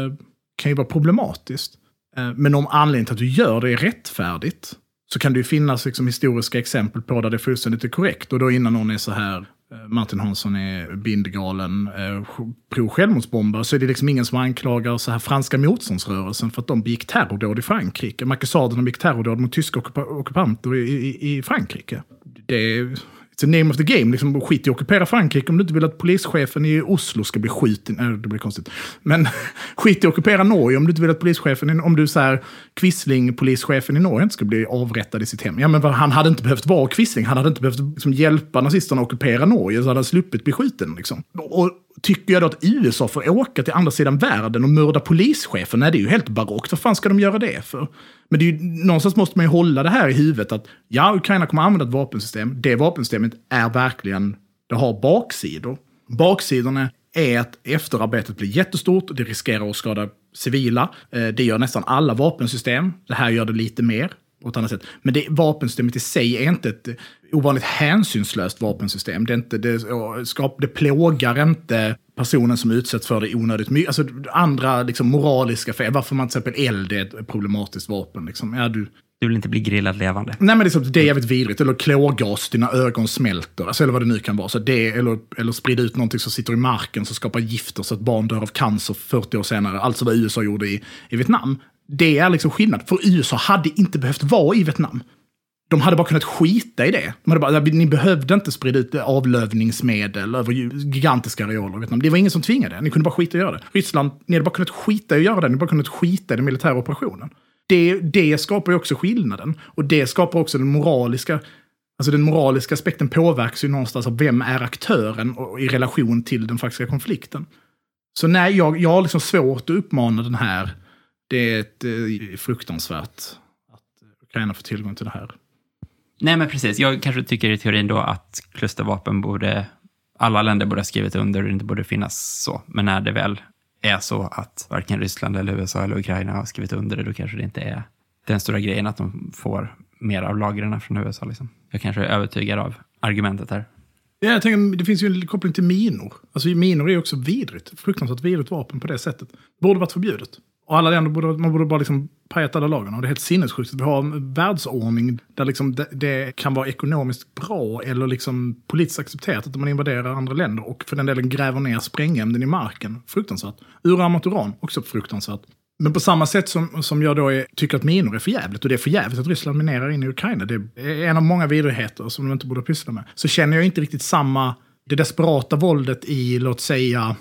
kan ju vara problematiskt. Eh, men om anledningen till att du gör det är rättfärdigt så kan det ju finnas liksom historiska exempel på där det fullständigt är korrekt. Och då innan någon är så här, eh, Martin Hansson är bindgalen, eh, pro-självmordsbombare, så är det liksom ingen som anklagar så här franska motståndsrörelsen för att de begick terrordåd i Frankrike. Makassaderna begick terrordåd mot tyska ockupanter i, i, i Frankrike. Det är... It's the name of the game. Liksom, skit i att ockupera Frankrike om du inte vill att polischefen i Oslo ska bli skjuten. Nej, det blir konstigt. Men skit i att ockupera Norge om du inte vill att polischefen, i- om du så här, Quisling, polischefen i Norge, inte ska bli avrättad i sitt hem. Ja, men han hade inte behövt vara Quisling. Han hade inte behövt liksom, hjälpa nazisterna att ockupera Norge, så hade han sluppit bli skjuten. Liksom. Och tycker jag då att USA får åka till andra sidan världen och mörda polischefen? Nej, det är ju helt barockt. Vad fan ska de göra det för? Men det är ju, någonstans måste man ju hålla det här i huvudet att ja, Ukraina kommer använda ett vapensystem. Det vapensystemet är verkligen, det har baksidor. Baksidorna är att efterarbetet blir jättestort det riskerar att skada civila. Eh, det gör nästan alla vapensystem. Det här gör det lite mer ett annat sätt. Men det, vapensystemet i sig är inte ett ovanligt hänsynslöst vapensystem. Det, är inte, det, skap, det plågar inte personen som utsätts för det onödigt mycket. Alltså andra liksom, moraliska fel. Varför man till exempel eld är ett problematiskt vapen. Liksom. Ja, du, Du vill inte bli grillad levande. Nej, men det är, så, det är jävligt vidrigt. Eller klågas, dina ögon smälter. Alltså, eller vad det nu kan vara. Så det, eller, eller sprida ut någonting som sitter i marken som skapar gifter så att barn dör av cancer 40 år senare. Alltså vad USA gjorde i, i Vietnam. Det är liksom skillnad. För USA hade inte behövt vara i Vietnam. De hade bara kunnat skita i det. De hade bara, ni behövde inte sprida ut avlövningsmedel över gigantiska arealer i Vietnam. Det var ingen som tvingade. Ni kunde bara skita i att göra det. Ryssland, ni hade bara kunnat skita i att göra det. Ni hade bara kunnat skita i den militära operationen. Det, det skapar ju också skillnaden. Och det skapar också den moraliska Alltså den moraliska aspekten påverkas ju någonstans av vem är aktören i relation till den faktiska konflikten. Så nej, jag, jag har liksom svårt att uppmana den här. Det är ett, eh, fruktansvärt att Ukraina får tillgång till det här. Nej, men precis. Jag kanske tycker i teorin då att klustervapen borde... Alla länder borde ha skrivit under och det inte borde finnas så. Men när det väl är så att varken Ryssland eller USA eller Ukraina har skrivit under det, då kanske det inte är den stora grejen att de får mer av lagren från USA. Liksom. Jag kanske är övertygad av argumentet här. Ja, jag tänker, det finns ju en koppling till minor. Alltså minor är ju också vidrigt. Fruktansvärt vidrigt vapen på det sättet. Borde varit förbjudet. Och alla länder borde, man borde bara liksom pajat alla lagarna. Och det är helt sinnessjukt att vi har en världsordning där liksom det, det kan vara ekonomiskt bra eller liksom politiskt accepterat att man invaderar andra länder och för den delen gräver ner sprängämnen i marken. Fruktansvärt. Uranmat uran, också fruktansvärt. Men på samma sätt som, som jag då är, tycker att minor är för jävligt och det är för jävligt att Ryssland minerar in i Ukraina, det är en av många vidrigheter som de inte borde pyssla med, så känner jag inte riktigt samma det desperata våldet i, låt säga,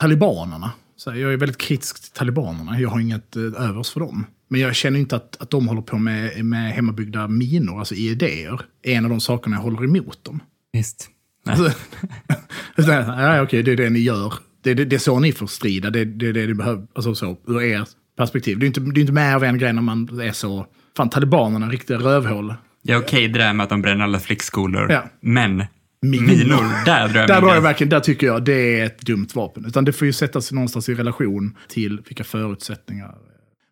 talibanerna. Så jag är väldigt kritisk till talibanerna, jag har inget eh, övers för dem. Men jag känner inte att, att de håller på med, med hemmabyggda minor, alltså idéer. är en av de sakerna jag håller emot dem. Visst. Alltså, ja, okej, det är det ni gör. Det det, det är så ni får strida, det är det, det ni behöver, alltså så, ur ert perspektiv. Det är inte, det är inte mer av en grej när man är så, fan talibanerna, riktiga rövhål. Är okej det där med att de bränner alla flickskolor. Ja. Men Minor. minor, där drar jag Där drar jag verkligen, där tycker jag det är ett dumt vapen. Utan det får ju sättas någonstans i relation till vilka förutsättningar.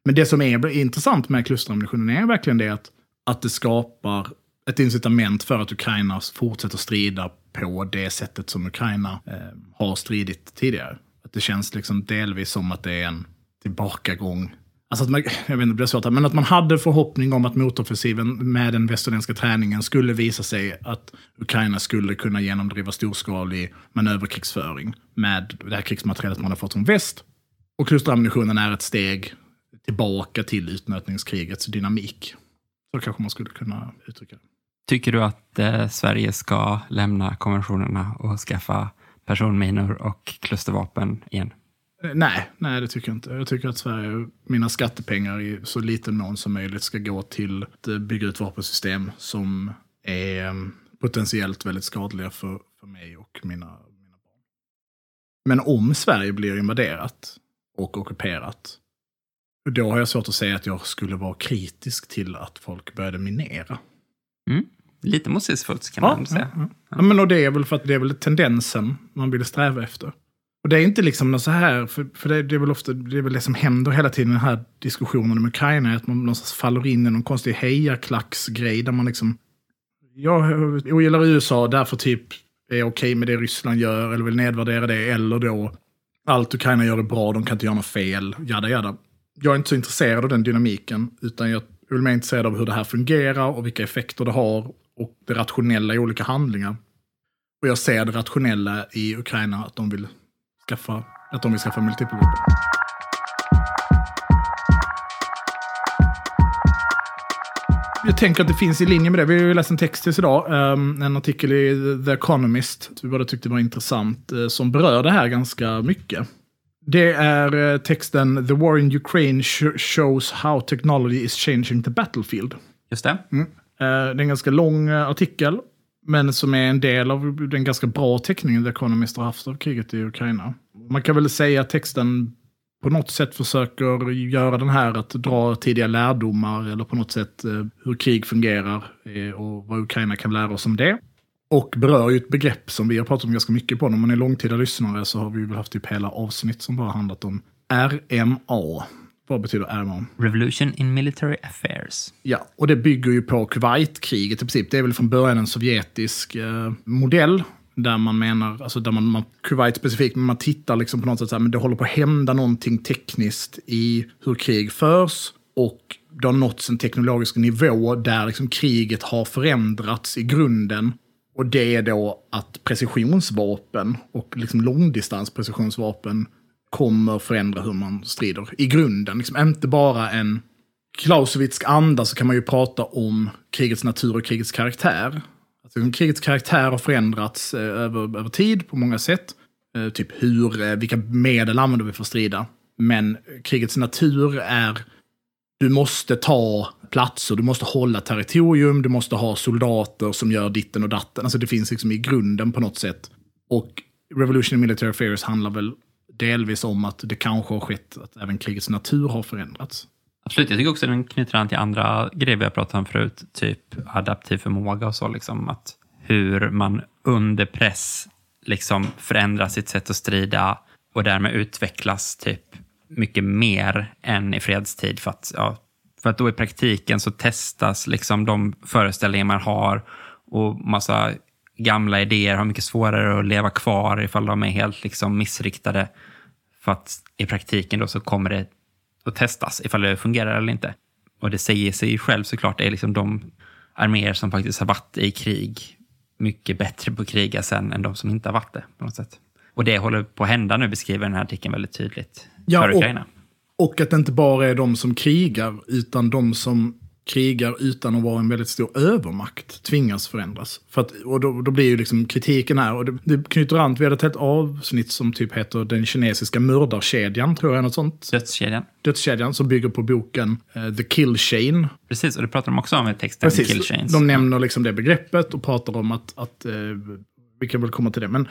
Men det som är intressant med klusterammunitionen är verkligen det att, att det skapar ett incitament för att Ukraina fortsätter strida på det sättet som Ukraina eh, har stridit tidigare. Att det känns liksom delvis som att det är en tillbakagång. Alltså att man, jag vet inte, det blir svårt men att man hade förhoppning om att motoffensiven med den västerländska träningen skulle visa sig att Ukraina skulle kunna genomdriva storskalig manöverkrigsföring med det här krigsmaterialet man har fått från väst. Och klusterammunitionen är ett steg tillbaka till utnötningskrigets dynamik. Så kanske man skulle kunna uttrycka det. Tycker du att eh, Sverige ska lämna konventionerna och skaffa personminor och klustervapen igen? Nej, nej det tycker jag inte. Jag tycker att Sverige, mina skattepengar i så liten mån som möjligt ska gå till att eh, bygga ut vapensystem som är eh, potentiellt väldigt skadliga för, för mig och mina, mina barn. Men om Sverige blir invaderat och ockuperat, då har jag svårt att säga att jag skulle vara kritisk till att folk började minera. Mm. Lite motsägelsefullt kan man säga. Ja, ja. men och det är väl för att det är väl tendensen man vill sträva efter. Och det är inte liksom något så här, för, för det, det är väl ofta det, är väl det som händer hela tiden i den här diskussionen om Ukraina, att man någonstans faller in i någon konstig hejarklacksgrej där man liksom, jag ogillar USA, därför typ är okej med det Ryssland gör, eller vill nedvärdera det, eller då allt Ukraina gör är bra, de kan inte göra något fel, jada jada. Jag är inte så intresserad av den dynamiken, utan jag är mer intresserad av hur det här fungerar och vilka effekter det har och det rationella i olika handlingar. Och jag ser det rationella i Ukraina att de vill skaffa, att de vill skaffa multipelvapen. Jag tänker att det finns i linje med det. Vi har ju läst en text tills idag, um, en artikel i The Economist, vi båda tyckte var intressant, uh, som berör det här ganska mycket. Det är uh, texten “The war in Ukraine sh- shows how technology is changing the battlefield”. Just det. Eh, Det är en ganska lång eh, artikel, men som är en del av den ganska bra teckningen The Economist har haft av kriget i Ukraina. Man kan väl säga att texten på något sätt försöker göra den här att dra tidiga lärdomar eller på något sätt eh, hur krig fungerar eh, och vad Ukraina kan lära oss om det. Och berör ju ett begrepp som vi har pratat om ganska mycket på. Om man är långtida lyssnare så har vi väl haft typ hela avsnitt som bara handlat om RMA. Vad betyder RMA? Revolution in Military Affairs. Ja, och det bygger ju på Kuwaitkriget i princip. Det är väl från början en sovjetisk eh, modell. Där man menar, alltså där man, man Kuwait specifikt, men man tittar liksom på något sätt så här, men det håller på att hända någonting tekniskt i hur krig förs. Och det har nåtts en teknologisk nivå där liksom kriget har förändrats i grunden. Och det är då att precisionsvapen och liksom långdistansprecisionsvapen kommer förändra hur man strider i grunden. Liksom inte bara en klausovitsk anda så kan man ju prata om krigets natur och krigets karaktär. Alltså, krigets karaktär har förändrats eh, över, över tid på många sätt. Eh, typ hur, eh, vilka medel använder vi för att strida. Men krigets natur är, du måste ta platser, du måste hålla territorium, du måste ha soldater som gör ditten och datten. Alltså det finns liksom i grunden på något sätt. Och Revolution in Military Affairs handlar väl delvis om att det kanske har skett att även krigets natur har förändrats. Absolut, jag tycker också den knyter an till andra grejer vi har pratat om förut, typ adaptiv förmåga och så, liksom att hur man under press liksom förändrar sitt sätt att strida och därmed utvecklas typ mycket mer än i fredstid för att, ja, för att då i praktiken så testas liksom de föreställningar man har och massa gamla idéer har mycket svårare att leva kvar ifall de är helt liksom missriktade. För att i praktiken då så kommer det att testas ifall det fungerar eller inte. Och det säger sig själv såklart, det är liksom de arméer som faktiskt har varit i krig mycket bättre på att kriga sen än de som inte har varit det på något sätt. Och det håller på att hända nu, beskriver den här artikeln väldigt tydligt Ja, för och- Ukraina. Och att det inte bara är de som krigar, utan de som krigar utan att vara en väldigt stor övermakt tvingas förändras. För att, och då, då blir ju liksom kritiken här, och det, det knyter an, vi hade ett helt avsnitt som typ heter Den kinesiska mördarkedjan, tror jag, något sånt. Dödskedjan. Dödskedjan, som bygger på boken eh, The Kill Chain. Precis, och det pratar de också om i texten. Precis, Kill chains. de nämner liksom det begreppet och pratar om att, att eh, vi kan väl komma till det, men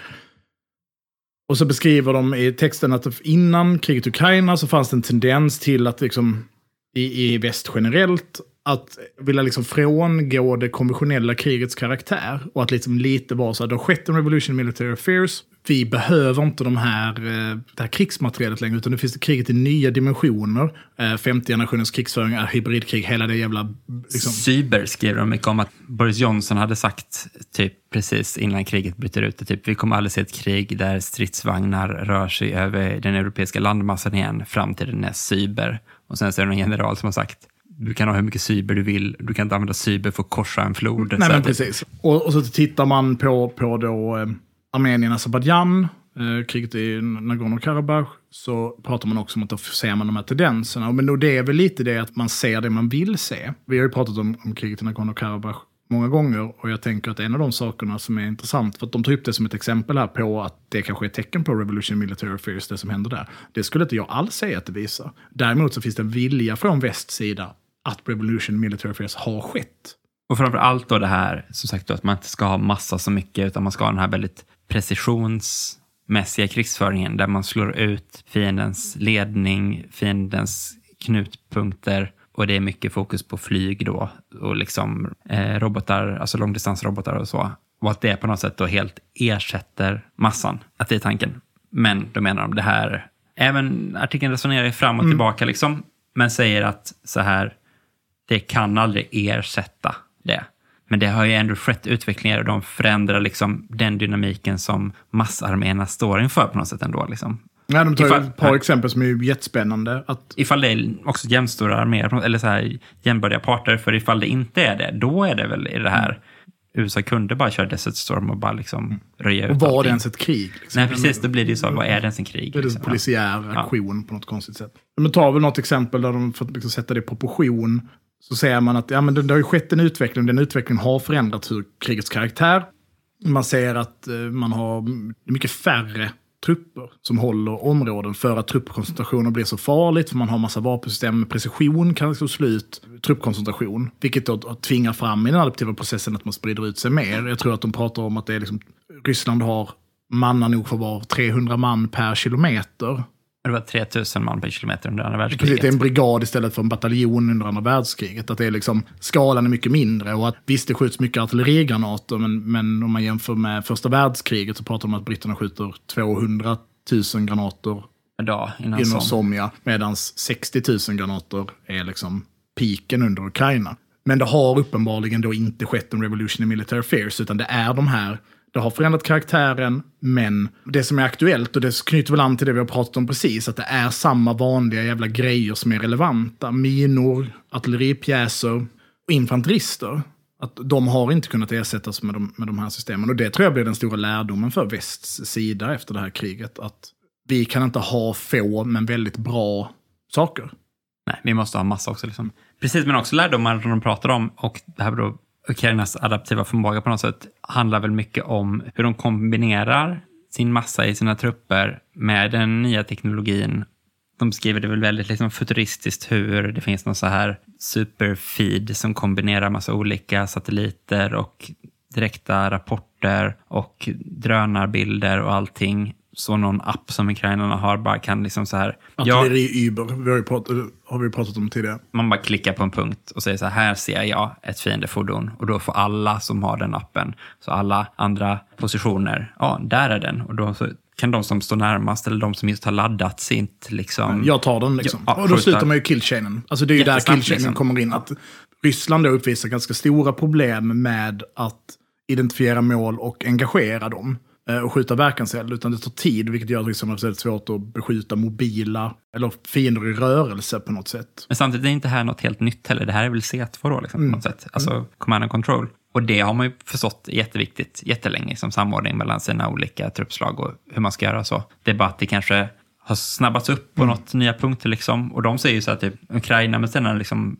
och så beskriver de i texten att innan kriget i Ukraina så fanns det en tendens till att liksom i, i väst generellt att vilja liksom frångå det konventionella krigets karaktär. Och att liksom lite vara så här, det har skett en revolution in military affairs. Vi behöver inte de här, eh, det här krigsmaterialet längre, utan nu finns det kriget i nya dimensioner. Eh, femte generationens krigsföring är hybridkrig, hela det jävla... Liksom. Cyber skriver de mycket om att Boris Johnson hade sagt typ precis innan kriget bryter ut, typ, vi kommer aldrig se ett krig där stridsvagnar rör sig över den europeiska landmassan igen. Framtiden är cyber. Och sen så är det någon general som har sagt, du kan ha hur mycket cyber du vill, du kan inte använda cyber för att korsa en flod. Nej men precis. Och, och så tittar man på, på då eh, Armenien, Azerbajdzjan, eh, kriget i Nagorno-Karabach, så pratar man också om att då ser man de här tendenserna. Men då det är väl lite det att man ser det man vill se. Vi har ju pratat om, om kriget i Nagorno-Karabach många gånger och jag tänker att en av de sakerna som är intressant, för att de tar upp det som ett exempel här på att det kanske är ett tecken på Revolution Military Affairs, det som händer där. Det skulle inte jag alls säga att det visar. Däremot så finns det en vilja från västs sida att Revolution Military Affairs har skett. Och framför allt då det här, som sagt, då, att man inte ska ha massa så mycket, utan man ska ha den här väldigt precisionsmässiga krigsföringen, där man slår ut fiendens ledning, fiendens knutpunkter, och det är mycket fokus på flyg då, och liksom eh, robotar, alltså långdistansrobotar och så. Och att det på något sätt då helt ersätter massan, att det är tanken. Men då menar de det här, även artikeln resonerar ju fram och tillbaka liksom, men säger att så här, det kan aldrig ersätta det. Men det har ju ändå skett utvecklingar och de förändrar liksom den dynamiken som massarméerna står inför på något sätt ändå. Liksom. Ja, de tar ju Ifall- ett par exempel som är jättespännande. Att, Ifall det är också jämnstora arméer, eller så här jämnbördiga parter, för ifall det inte är det, då är det väl i det här USA kunde bara köra Desert Storm och bara liksom röja ut och var det ens ett krig? Liksom? Nej, precis. Då blir det ju så. Vad är det ens en krig? Då är det liksom? en polisiär aktion på något konstigt sätt. Men tar väl något exempel där de, att liksom sätta det i proportion, så ser man att ja, men det, det har ju skett en utveckling. Den utvecklingen har förändrat hur krigets karaktär. Man ser att eh, man har mycket färre trupper som håller områden för att truppkoncentrationen blir så farligt. För man har massa vapensystem med precision kan liksom slå ut truppkoncentration. Vilket då tvingar fram i den adaptiva processen att man sprider ut sig mer. Jag tror att de pratar om att det är liksom, Ryssland har manna nog för var 300 man per kilometer. Det var 3000 man per kilometer under andra Precis, världskriget. det är en brigad istället för en bataljon under andra världskriget. Att det är liksom, skalan är mycket mindre och att visst det skjuts mycket artillerigranater men, men om man jämför med första världskriget så pratar man om att britterna skjuter 200 000 granater per dag innan som. Somja medan 60 000 granater är liksom piken under Ukraina. Men det har uppenbarligen då inte skett en revolution in military affairs utan det är de här det har förändrat karaktären, men det som är aktuellt, och det knyter väl an till det vi har pratat om precis, att det är samma vanliga jävla grejer som är relevanta. Minor, artilleripjäser och infanterister. Att de har inte kunnat ersättas med de, med de här systemen. Och det tror jag blir den stora lärdomen för västs sida efter det här kriget. Att vi kan inte ha få, men väldigt bra saker. Nej, vi måste ha massa också. Liksom. Precis, men också lärdomar som de pratar om och det här då Ukrainas adaptiva förmåga på något sätt handlar väl mycket om hur de kombinerar sin massa i sina trupper med den nya teknologin. De skriver det väl väldigt liksom futuristiskt hur det finns någon så här superfeed som kombinerar massa olika satelliter och direkta rapporter och drönarbilder och allting. Så någon app som ukrainarna har bara kan liksom så här... Ja, Artilleri-Uber, vi har, pratat, har vi pratat om tidigare. man bara klickar på en punkt och säger så här, här ser jag ett fiendefordon. Och då får alla som har den appen, så alla andra positioner, ja, där är den. Och då kan de som står närmast eller de som just har laddat sitt liksom... Jag tar den liksom. Ja, och då slutar man ju killchainen. Alltså det är ju där killchainen liksom. kommer in. Att Ryssland då uppvisar ganska stora problem med att identifiera mål och engagera dem. Eh, Och skjuta verkanseld, utan det tar tid, vilket gör Ryssland har väldigt svårt att beskjuta mobila eller fiender i rörelse på något sätt. Men samtidigt är inte det här något helt nytt heller. Det här är väl C2 då, liksom, på något sätt. Alltså command and control. Och det har man ju förstått är jätteviktigt jättelänge, som samordning mellan sina olika truppslag och hur man ska göra så. Det är bara att det kanske har snabbats upp på något nya punkter liksom. Och de säger ju så att typ, Ukraina med sina liksom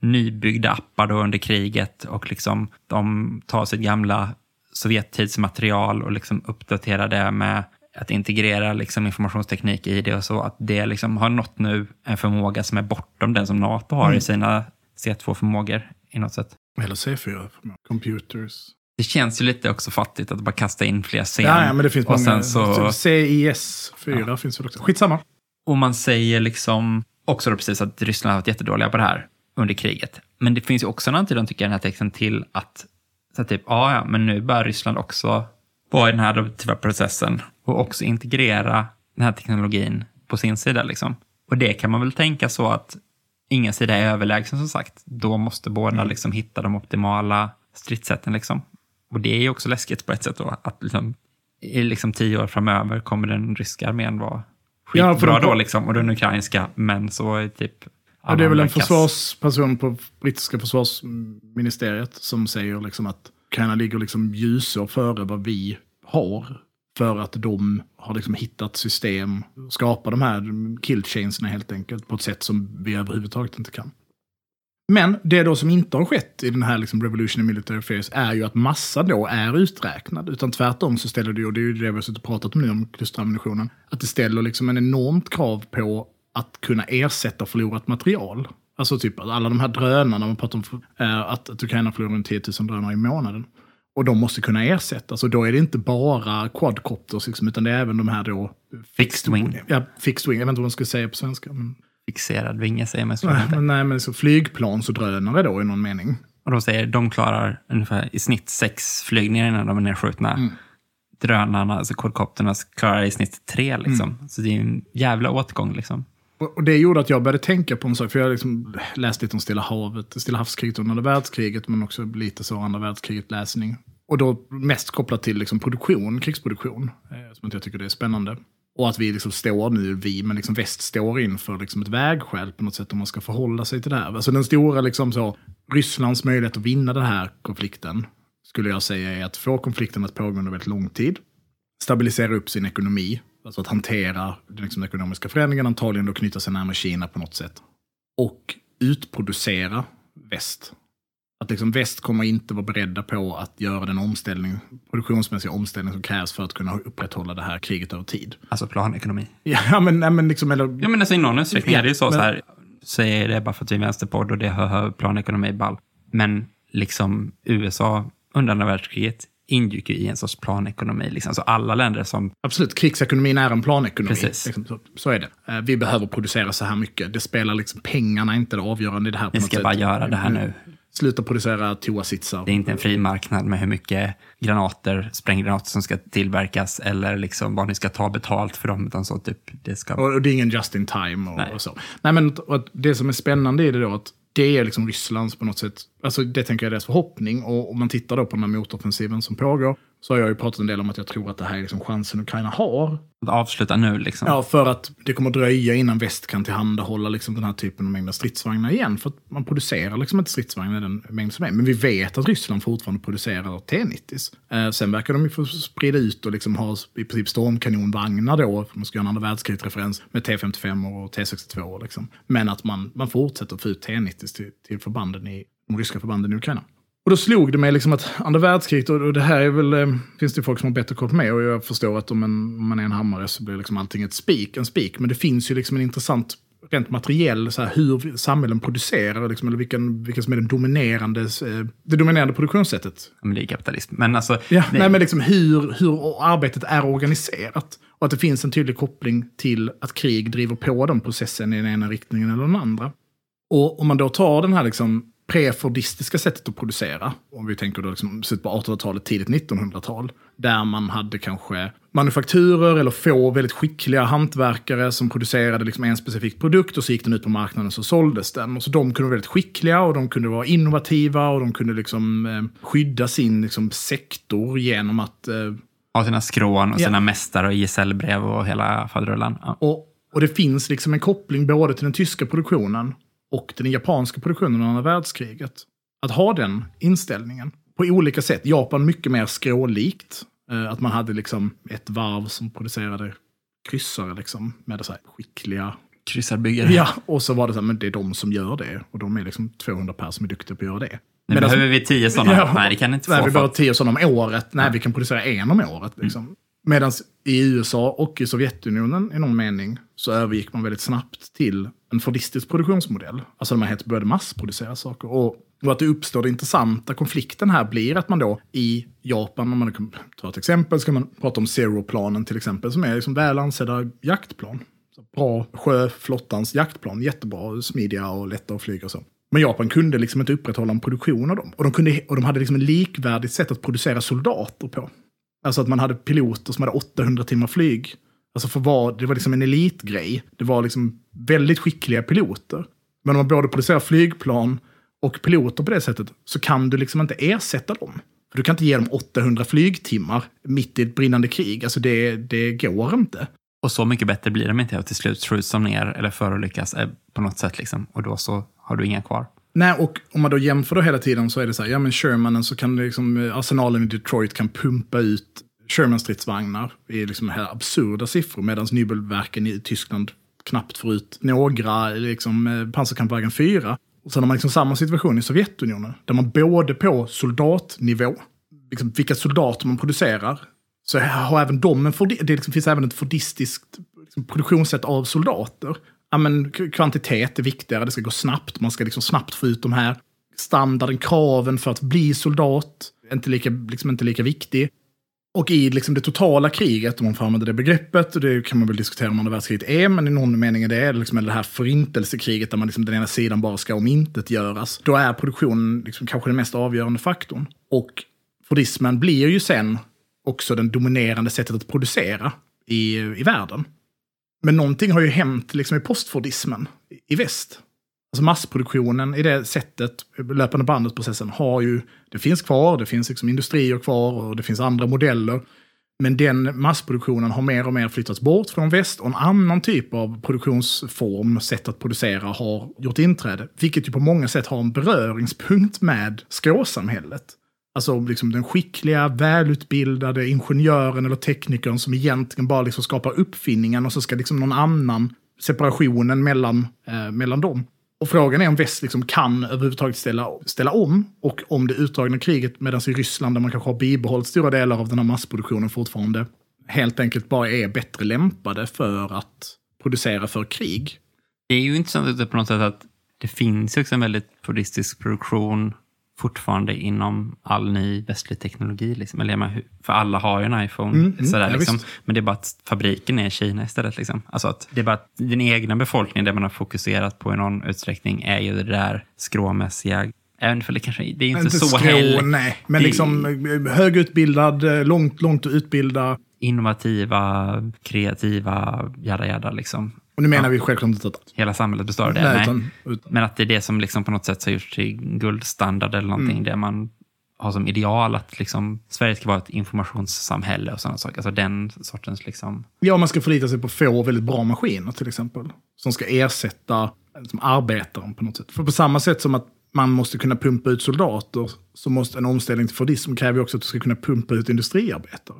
nybyggda appar då under kriget och liksom de tar sitt gamla Sovjettidsmaterial och liksom uppdaterar det med att integrera liksom informationsteknik i det och så. Att det liksom har nått nu en förmåga som är bortom den som NATO har Mm. i sina C2-förmågor i något sätt. Eller C4, computers. Det känns ju lite också fattigt att bara kasta in fler scen. Ja, ja, men det finns och många. så, CIS 4 finns väl också. Skitsamma. och man säger liksom också då precis att Ryssland har varit jättedåliga på det här under kriget. Men det finns ju också en antydan, tycker jag, i den här texten till att så typ, ja, ja, men nu börjar Ryssland också vara i den här adaptiva processen och också integrera den här teknologin på sin sida. Liksom. Och det kan man väl tänka så att ingen sida är överlägsen som sagt. Då måste båda liksom hitta de optimala stridssätten. Liksom. Och det är ju också läskigt på ett sätt då, att liksom, i liksom tio år framöver kommer den ryska armén vara Ja, skitbra de- då liksom, och den ukrainska, men så är typ Ja, det är väl en försvarsperson på brittiska försvarsministeriet som säger liksom att Ukraina ligger liksom ljusår före vad vi har. För att de har liksom hittat system, skapar de här killchainsna helt enkelt på ett sätt som vi överhuvudtaget inte kan. Men det då som inte har skett i den här liksom Revolution in Military Affairs är ju att massa då är uträknad. Utan tvärtom så ställer det ju, och det är ju det vi har suttit och pratat om nu om klusterammunitionen, att det ställer liksom en enormt krav på att kunna ersätta förlorat material. Alltså typ alla de här drönarna, man pratar om eh, att, att Ukraina förlorar runt 10 000 drönare i månaden. Och de måste kunna ersättas. Och då är det inte bara quadcopters, liksom, utan det är även de här då... Fixed wing. Ja, fixed wing. Jag vet inte vad man ska säga på svenska. Men, Fixerad vinge säger man så. nej, men, nej, men så flygplansdrönare då i någon mening. Och de säger de klarar ungefär i snitt sex flygningar innan de är nedskjutna. Mm. Drönarna, alltså quadcopterna, klarar i snitt tre. Liksom. Mm. Så det är en jävla åtgång. Liksom. Och det gjorde att jag började tänka på en sak, för jag har liksom läst lite om Stilla havet, Stilla havskriget under världskriget, men också lite så andra världskriget-läsning. Och då mest kopplat till liksom produktion, krigsproduktion, eh, som jag tycker det är spännande. Och att vi liksom står nu, vi, men liksom väst står inför liksom ett vägskäl på något sätt om man ska förhålla sig till det här. Alltså den stora, liksom så, Rysslands möjlighet att vinna den här konflikten, skulle jag säga är att få konflikten att pågå under väldigt lång tid, stabilisera upp sin ekonomi, alltså att hantera liksom, den ekonomiska förändringen, antagligen då knyta sig närmare Kina på något sätt. Och utproducera väst. Att liksom väst kommer inte vara beredda på att göra den omställning, produktionsmässiga omställning som krävs för att kunna upprätthålla det här kriget över tid. Alltså planekonomi. Ja, men, nej, men liksom, eller, Ja, men alltså, I någon utsträckning Ja, är det ju så, men- så här, säger det bara för att vi är vänsterpodd och det hör, hör planekonomi ball. Men liksom USA under andra världskriget ingick ju i en sorts planekonomi. Liksom. Så alla länder som Absolut, krigsekonomin är en planekonomi. Precis. Liksom, så, så är det. Eh, Vi behöver producera så här mycket. Det spelar liksom pengarna inte det avgörande i det här. vi ska sätt. bara göra det här nu. Sluta producera toasitsar. Det är inte en fri marknad med hur mycket granater, spränggranater som ska tillverkas eller liksom vad ni ska ta betalt för dem. Utan så typ, det ska... Och, och det är ingen just in time och, Nej. och så. Nej, men och det som är spännande i det då, att det är liksom Rysslands på något sätt, alltså det tänker jag är deras förhoppning. Och om man tittar då på den här motoffensiven som pågår, så har jag ju pratat en del om att jag tror att det här är liksom chansen Ukraina har. Att avsluta nu liksom. Ja, för att det kommer dröja innan väst kan tillhandahålla liksom den här typen av mängder stridsvagnar igen. För att man producerar liksom inte stridsvagnar i den mängd som är. Men vi vet att Ryssland fortfarande producerar T-90s. Eh, sen verkar de ju få sprida ut och liksom ha i princip stormkanonvagnar då, om man ska göra en andra världskrigsreferens, med T55 och T62. Liksom. Men att man, man fortsätter att få ut T-90s till, till förbanden i, de ryska förbanden i Ukraina. Och då slog det mig liksom att andra världskriget, och det här är väl, eh, finns det folk som har bättre koll på mig, och jag förstår att om, en, om man är en hammare så blir liksom allting ett spik, en spik. Men det finns ju liksom en intressant, rent materiell, så här, hur samhällen producerar, liksom, eller vilken, vilken som är den dominerande, eh, det dominerande produktionssättet. Men det är kapitalism. Men alltså, Ja, det, nej, men liksom hur, hur arbetet är organiserat. Och att det finns en tydlig koppling till att krig driver på den processen i den ena riktningen eller den andra. Och om man då tar den här liksom prefordistiska sättet att producera, om vi tänker då liksom slutet på 1800-talet, tidigt 1900-tal, där man hade kanske manufakturer eller få väldigt skickliga hantverkare som producerade liksom en specifik produkt och så gick den ut på marknaden och så såldes den. Och så de kunde vara väldigt skickliga och de kunde vara innovativa och de kunde liksom eh, skydda sin liksom, sektor genom att eh, ha sina skrån och Ja. sina mästare och gesällbrev och hela faderullan. Ja. Och, och det finns liksom en koppling både till den tyska produktionen och den japanska produktionen under världskriget. Att ha den inställningen på olika sätt. Japan mycket mer skrålikt. Eh, att man hade liksom ett varv som producerade kryssare liksom, med så här skickliga Kryssarbyggare. Ja, och så var det så här, men det är de som gör det. Och de är liksom 200 personer som är duktiga på att göra det. Nu Medan- behöver vi tio sådana. Ja. Nej, det kan inte Nej, vi behöver tio sådana om året. Nej, vi kan producera en om året. Liksom. Medan i USA och i Sovjetunionen i någon mening så övergick man väldigt snabbt till en fordistisk produktionsmodell. Alltså där man helt började massproducera saker. Och, och att det uppstår den intressanta konflikten här blir att man då i Japan, om man kan ta ett exempel, ska man prata om Zero-planen till exempel, som är liksom väl ansedda jaktplan. Så bra sjöflottans jaktplan, jättebra, smidiga och lätta att flyga och så. Men Japan kunde liksom inte upprätthålla en produktion av dem. Och de, kunde, och de hade liksom ett likvärdigt sätt att producera soldater på. Alltså att man hade piloter som hade 800 timmar flyg. Alltså för vad, det var liksom en elitgrej. Det var liksom väldigt skickliga piloter. Men om man både producerar flygplan och piloter på det sättet så kan du liksom inte ersätta dem. För du kan inte ge dem 800 flygtimmar mitt i ett brinnande krig. Alltså det, det går inte. Och så mycket bättre blir de inte och till slut skjuts de ner eller förolyckas eh, på något sätt. Liksom. Och då så har du inga kvar. Nej, och om man då jämför då hela tiden så är det så här, ja men Shermanen så kan liksom, eh, arsenalen i Detroit kan pumpa ut Sherman-stridsvagnar i liksom här absurda siffror, medan Nybelverken i Tyskland knappt får ut några eh, liksom, eh, pansarkampvagn 4. Och sen har man liksom samma situation i Sovjetunionen, där man både på soldatnivå, liksom vilka soldater man producerar, så har även de en det liksom finns även ett fordistiskt liksom, produktionssätt av soldater. Ja, men, kvantitet är viktigare, det ska gå snabbt, man ska liksom snabbt få ut de här. Standarden, kraven för att bli soldat, är inte lika, liksom inte lika viktig. Och i liksom det totala kriget, om man får använda det begreppet, och det kan man väl diskutera om andra världskriget är, men i någon mening är det liksom det här förintelsekriget där man liksom den ena sidan bara ska omintetgöras. Då är produktionen liksom kanske den mest avgörande faktorn. Och fordismen blir ju sen också den dominerande sättet att producera i, i världen. Men någonting har ju hänt liksom i postfordismen i, väst. Alltså massproduktionen i det sättet, löpande bandet-processen, har ju, det finns kvar, det finns liksom industrier kvar och det finns andra modeller. Men den massproduktionen har mer och mer flyttats bort från väst och en annan typ av produktionsform, sätt att producera, har gjort inträde. Vilket ju på många sätt har en beröringspunkt med skråsamhället. Alltså liksom den skickliga, välutbildade ingenjören eller teknikern som egentligen bara liksom skapar uppfinningen och så ska liksom någon annan separationen mellan, eh, mellan dem. Och frågan är om väst liksom kan överhuvudtaget ställa, ställa om och om det utdragna kriget medan i Ryssland där man kanske har bibehållit stora delar av den här massproduktionen fortfarande helt enkelt bara är bättre lämpade för att producera för krig. Det är ju intressant på något sätt att det finns också en väldigt buddhistisk produktion fortfarande inom all ny västlig teknologi. Liksom. Eller, menar, för alla har ju en iPhone. Mm, mm, sådär, ja, liksom. Men det är bara att fabriken är i Kina istället. Liksom. Alltså att det är bara att den egna befolkningen, det man har fokuserat på i någon utsträckning, är ju det där skråmässiga. Även för det kanske det är ju inte, så skrå, heller. nej. Men Det- liksom högutbildad, eh, långt, långt utbildad. Innovativa, kreativa, jada jada liksom. Och nu menar vi självklart inte att... Hela samhället består av det. Nej, utan, utan, Men att det är det som liksom på något sätt har gjorts till guldstandard eller Mm. någonting. Det man har som ideal att liksom, Sverige ska vara ett informationssamhälle och sådana saker. Alltså den sortens liksom... ja, man ska förlita sig på få väldigt bra maskiner till exempel. Som ska ersätta liksom, arbetaren på något sätt. För på samma sätt som att man måste kunna pumpa ut soldater så måste en omställning till fordism kräver också att du ska kunna pumpa ut industriarbetare.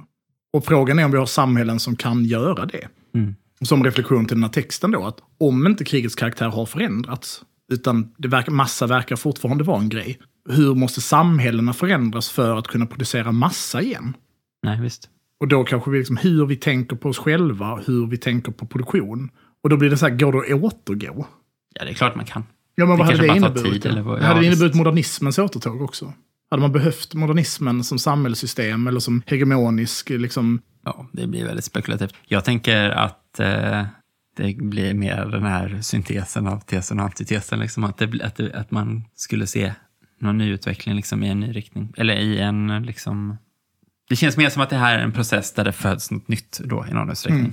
Och frågan är om vi har samhällen som kan göra det. Mm. Som reflektion till den här texten då, att om inte krigets karaktär har förändrats, utan det verkar, massa verkar fortfarande vara en grej, hur måste samhällena förändras för att kunna producera massa igen? Nej, visst. Och då kanske vi liksom hur vi tänker på oss själva, hur vi tänker på produktion. Och då blir det så här, går det att återgå? Ja, det är klart man kan. Ja, men Det vad hade det inneburit? tid, eller vad- hade ja, det inneburit modernismens återtåg också? Hade man behövt modernismen som samhällssystem eller som hegemonisk, liksom, Ja, det blir väldigt spekulativt. Jag tänker att eh, det blir mer den här syntesen av tesen och antitesen. Liksom, att, det, att, det, att man skulle se någon ny utveckling liksom, i en ny riktning. Eller i en... Liksom, det känns mer som att det här är en process där det föds något nytt då, i någon utsträckning. Mm.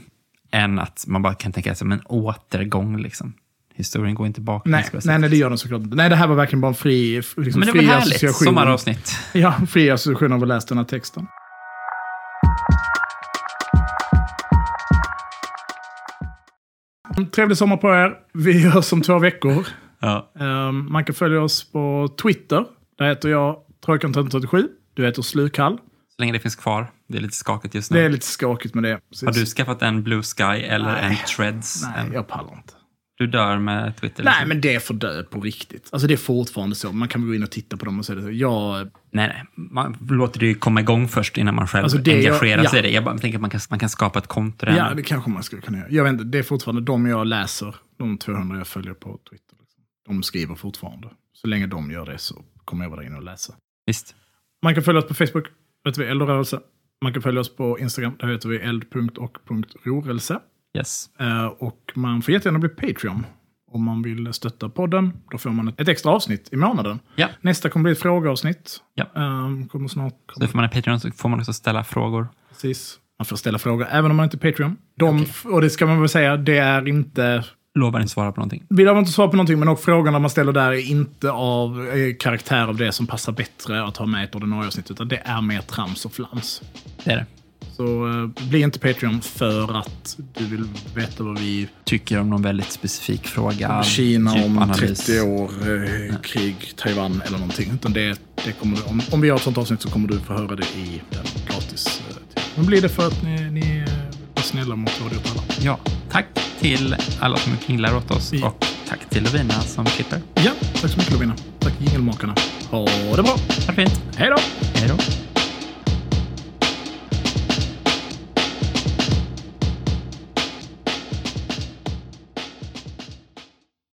Än att man bara kan tänka sig en återgång. Liksom. Historien går inte bakåt. nej, nej, nej, det gör den såklart inte. Nej, det här var verkligen bara en fri, liksom, Men det är fri härligt? Sommaravsnitt. Ja, fri association av att läsa den här texten. Trevlig sommar på er. Vi hörs om två veckor. Ja. Um, man kan följa oss på Twitter. Där heter jag Trojkan1337. Du heter Slukhall. Så länge det finns kvar. Det är lite skakigt just nu. Det är lite skakigt med det. Har du skaffat en Blue Sky eller Nej. en Treads? Nej, jag pallar inte. Du dör med Twitter? Nej, liksom. men det får dö på riktigt. Alltså det är fortfarande så. Man kan gå in och titta på dem och säga det. Jag, Nej, nej. Man låter det ju komma igång först innan man själv Alltså, det jag- engagerar sig ja. i det. Jag bara tänker att man kan, man kan skapa ett konto ja, det kanske man skulle kunna göra. Jag vet inte, det är fortfarande de jag läser, de 200 jag följer på Twitter. Liksom. De skriver fortfarande. Så länge de gör det så kommer jag vara inne och läsa. Visst. Man kan följa oss på Facebook, där heter vi Eld och rörelse. Man kan följa oss på Instagram, där heter vi eld.och.rorelse. Yes. Eh, och man får jättegärna bli Patreon om man vill stötta podden. Då får man ett, extra avsnitt i månaden. Ja. Nästa kommer bli ett frågeavsnitt. Ja. Eh, kommer snart. Så får man en Patreon så får man också ställa frågor. Precis. Man får ställa frågor även om man inte är Patreon. De, Och det ska man väl säga, det är inte... Lovar inte svara på någonting. Vi har inte svar på någonting, men de frågorna man ställer där är inte av eh, karaktär av det som passar bättre att ha med i ett ordinarie avsnitt, utan det är mer trams och flams. Det är det. Så eh, bli inte Patreon för att du vill veta vad vi... Tycker om någon väldigt specifik fråga. Kina om djupanalys. 30 år, eh, krig, Taiwan eller någonting. Utan det, det kommer, du- om, om vi gör ett sånt avsnitt så kommer du få höra det i den gratis. Eh. Men blir det för att ni, ni var snälla mot Radio åt alla. Ja. Tack till alla som kringlar åt oss Ja. och tack till Lovina som klipper. Ja, tack så mycket Lovina. Tack jingelmakarna. Ha det bra. Ha det fint. Hej då! Hej då.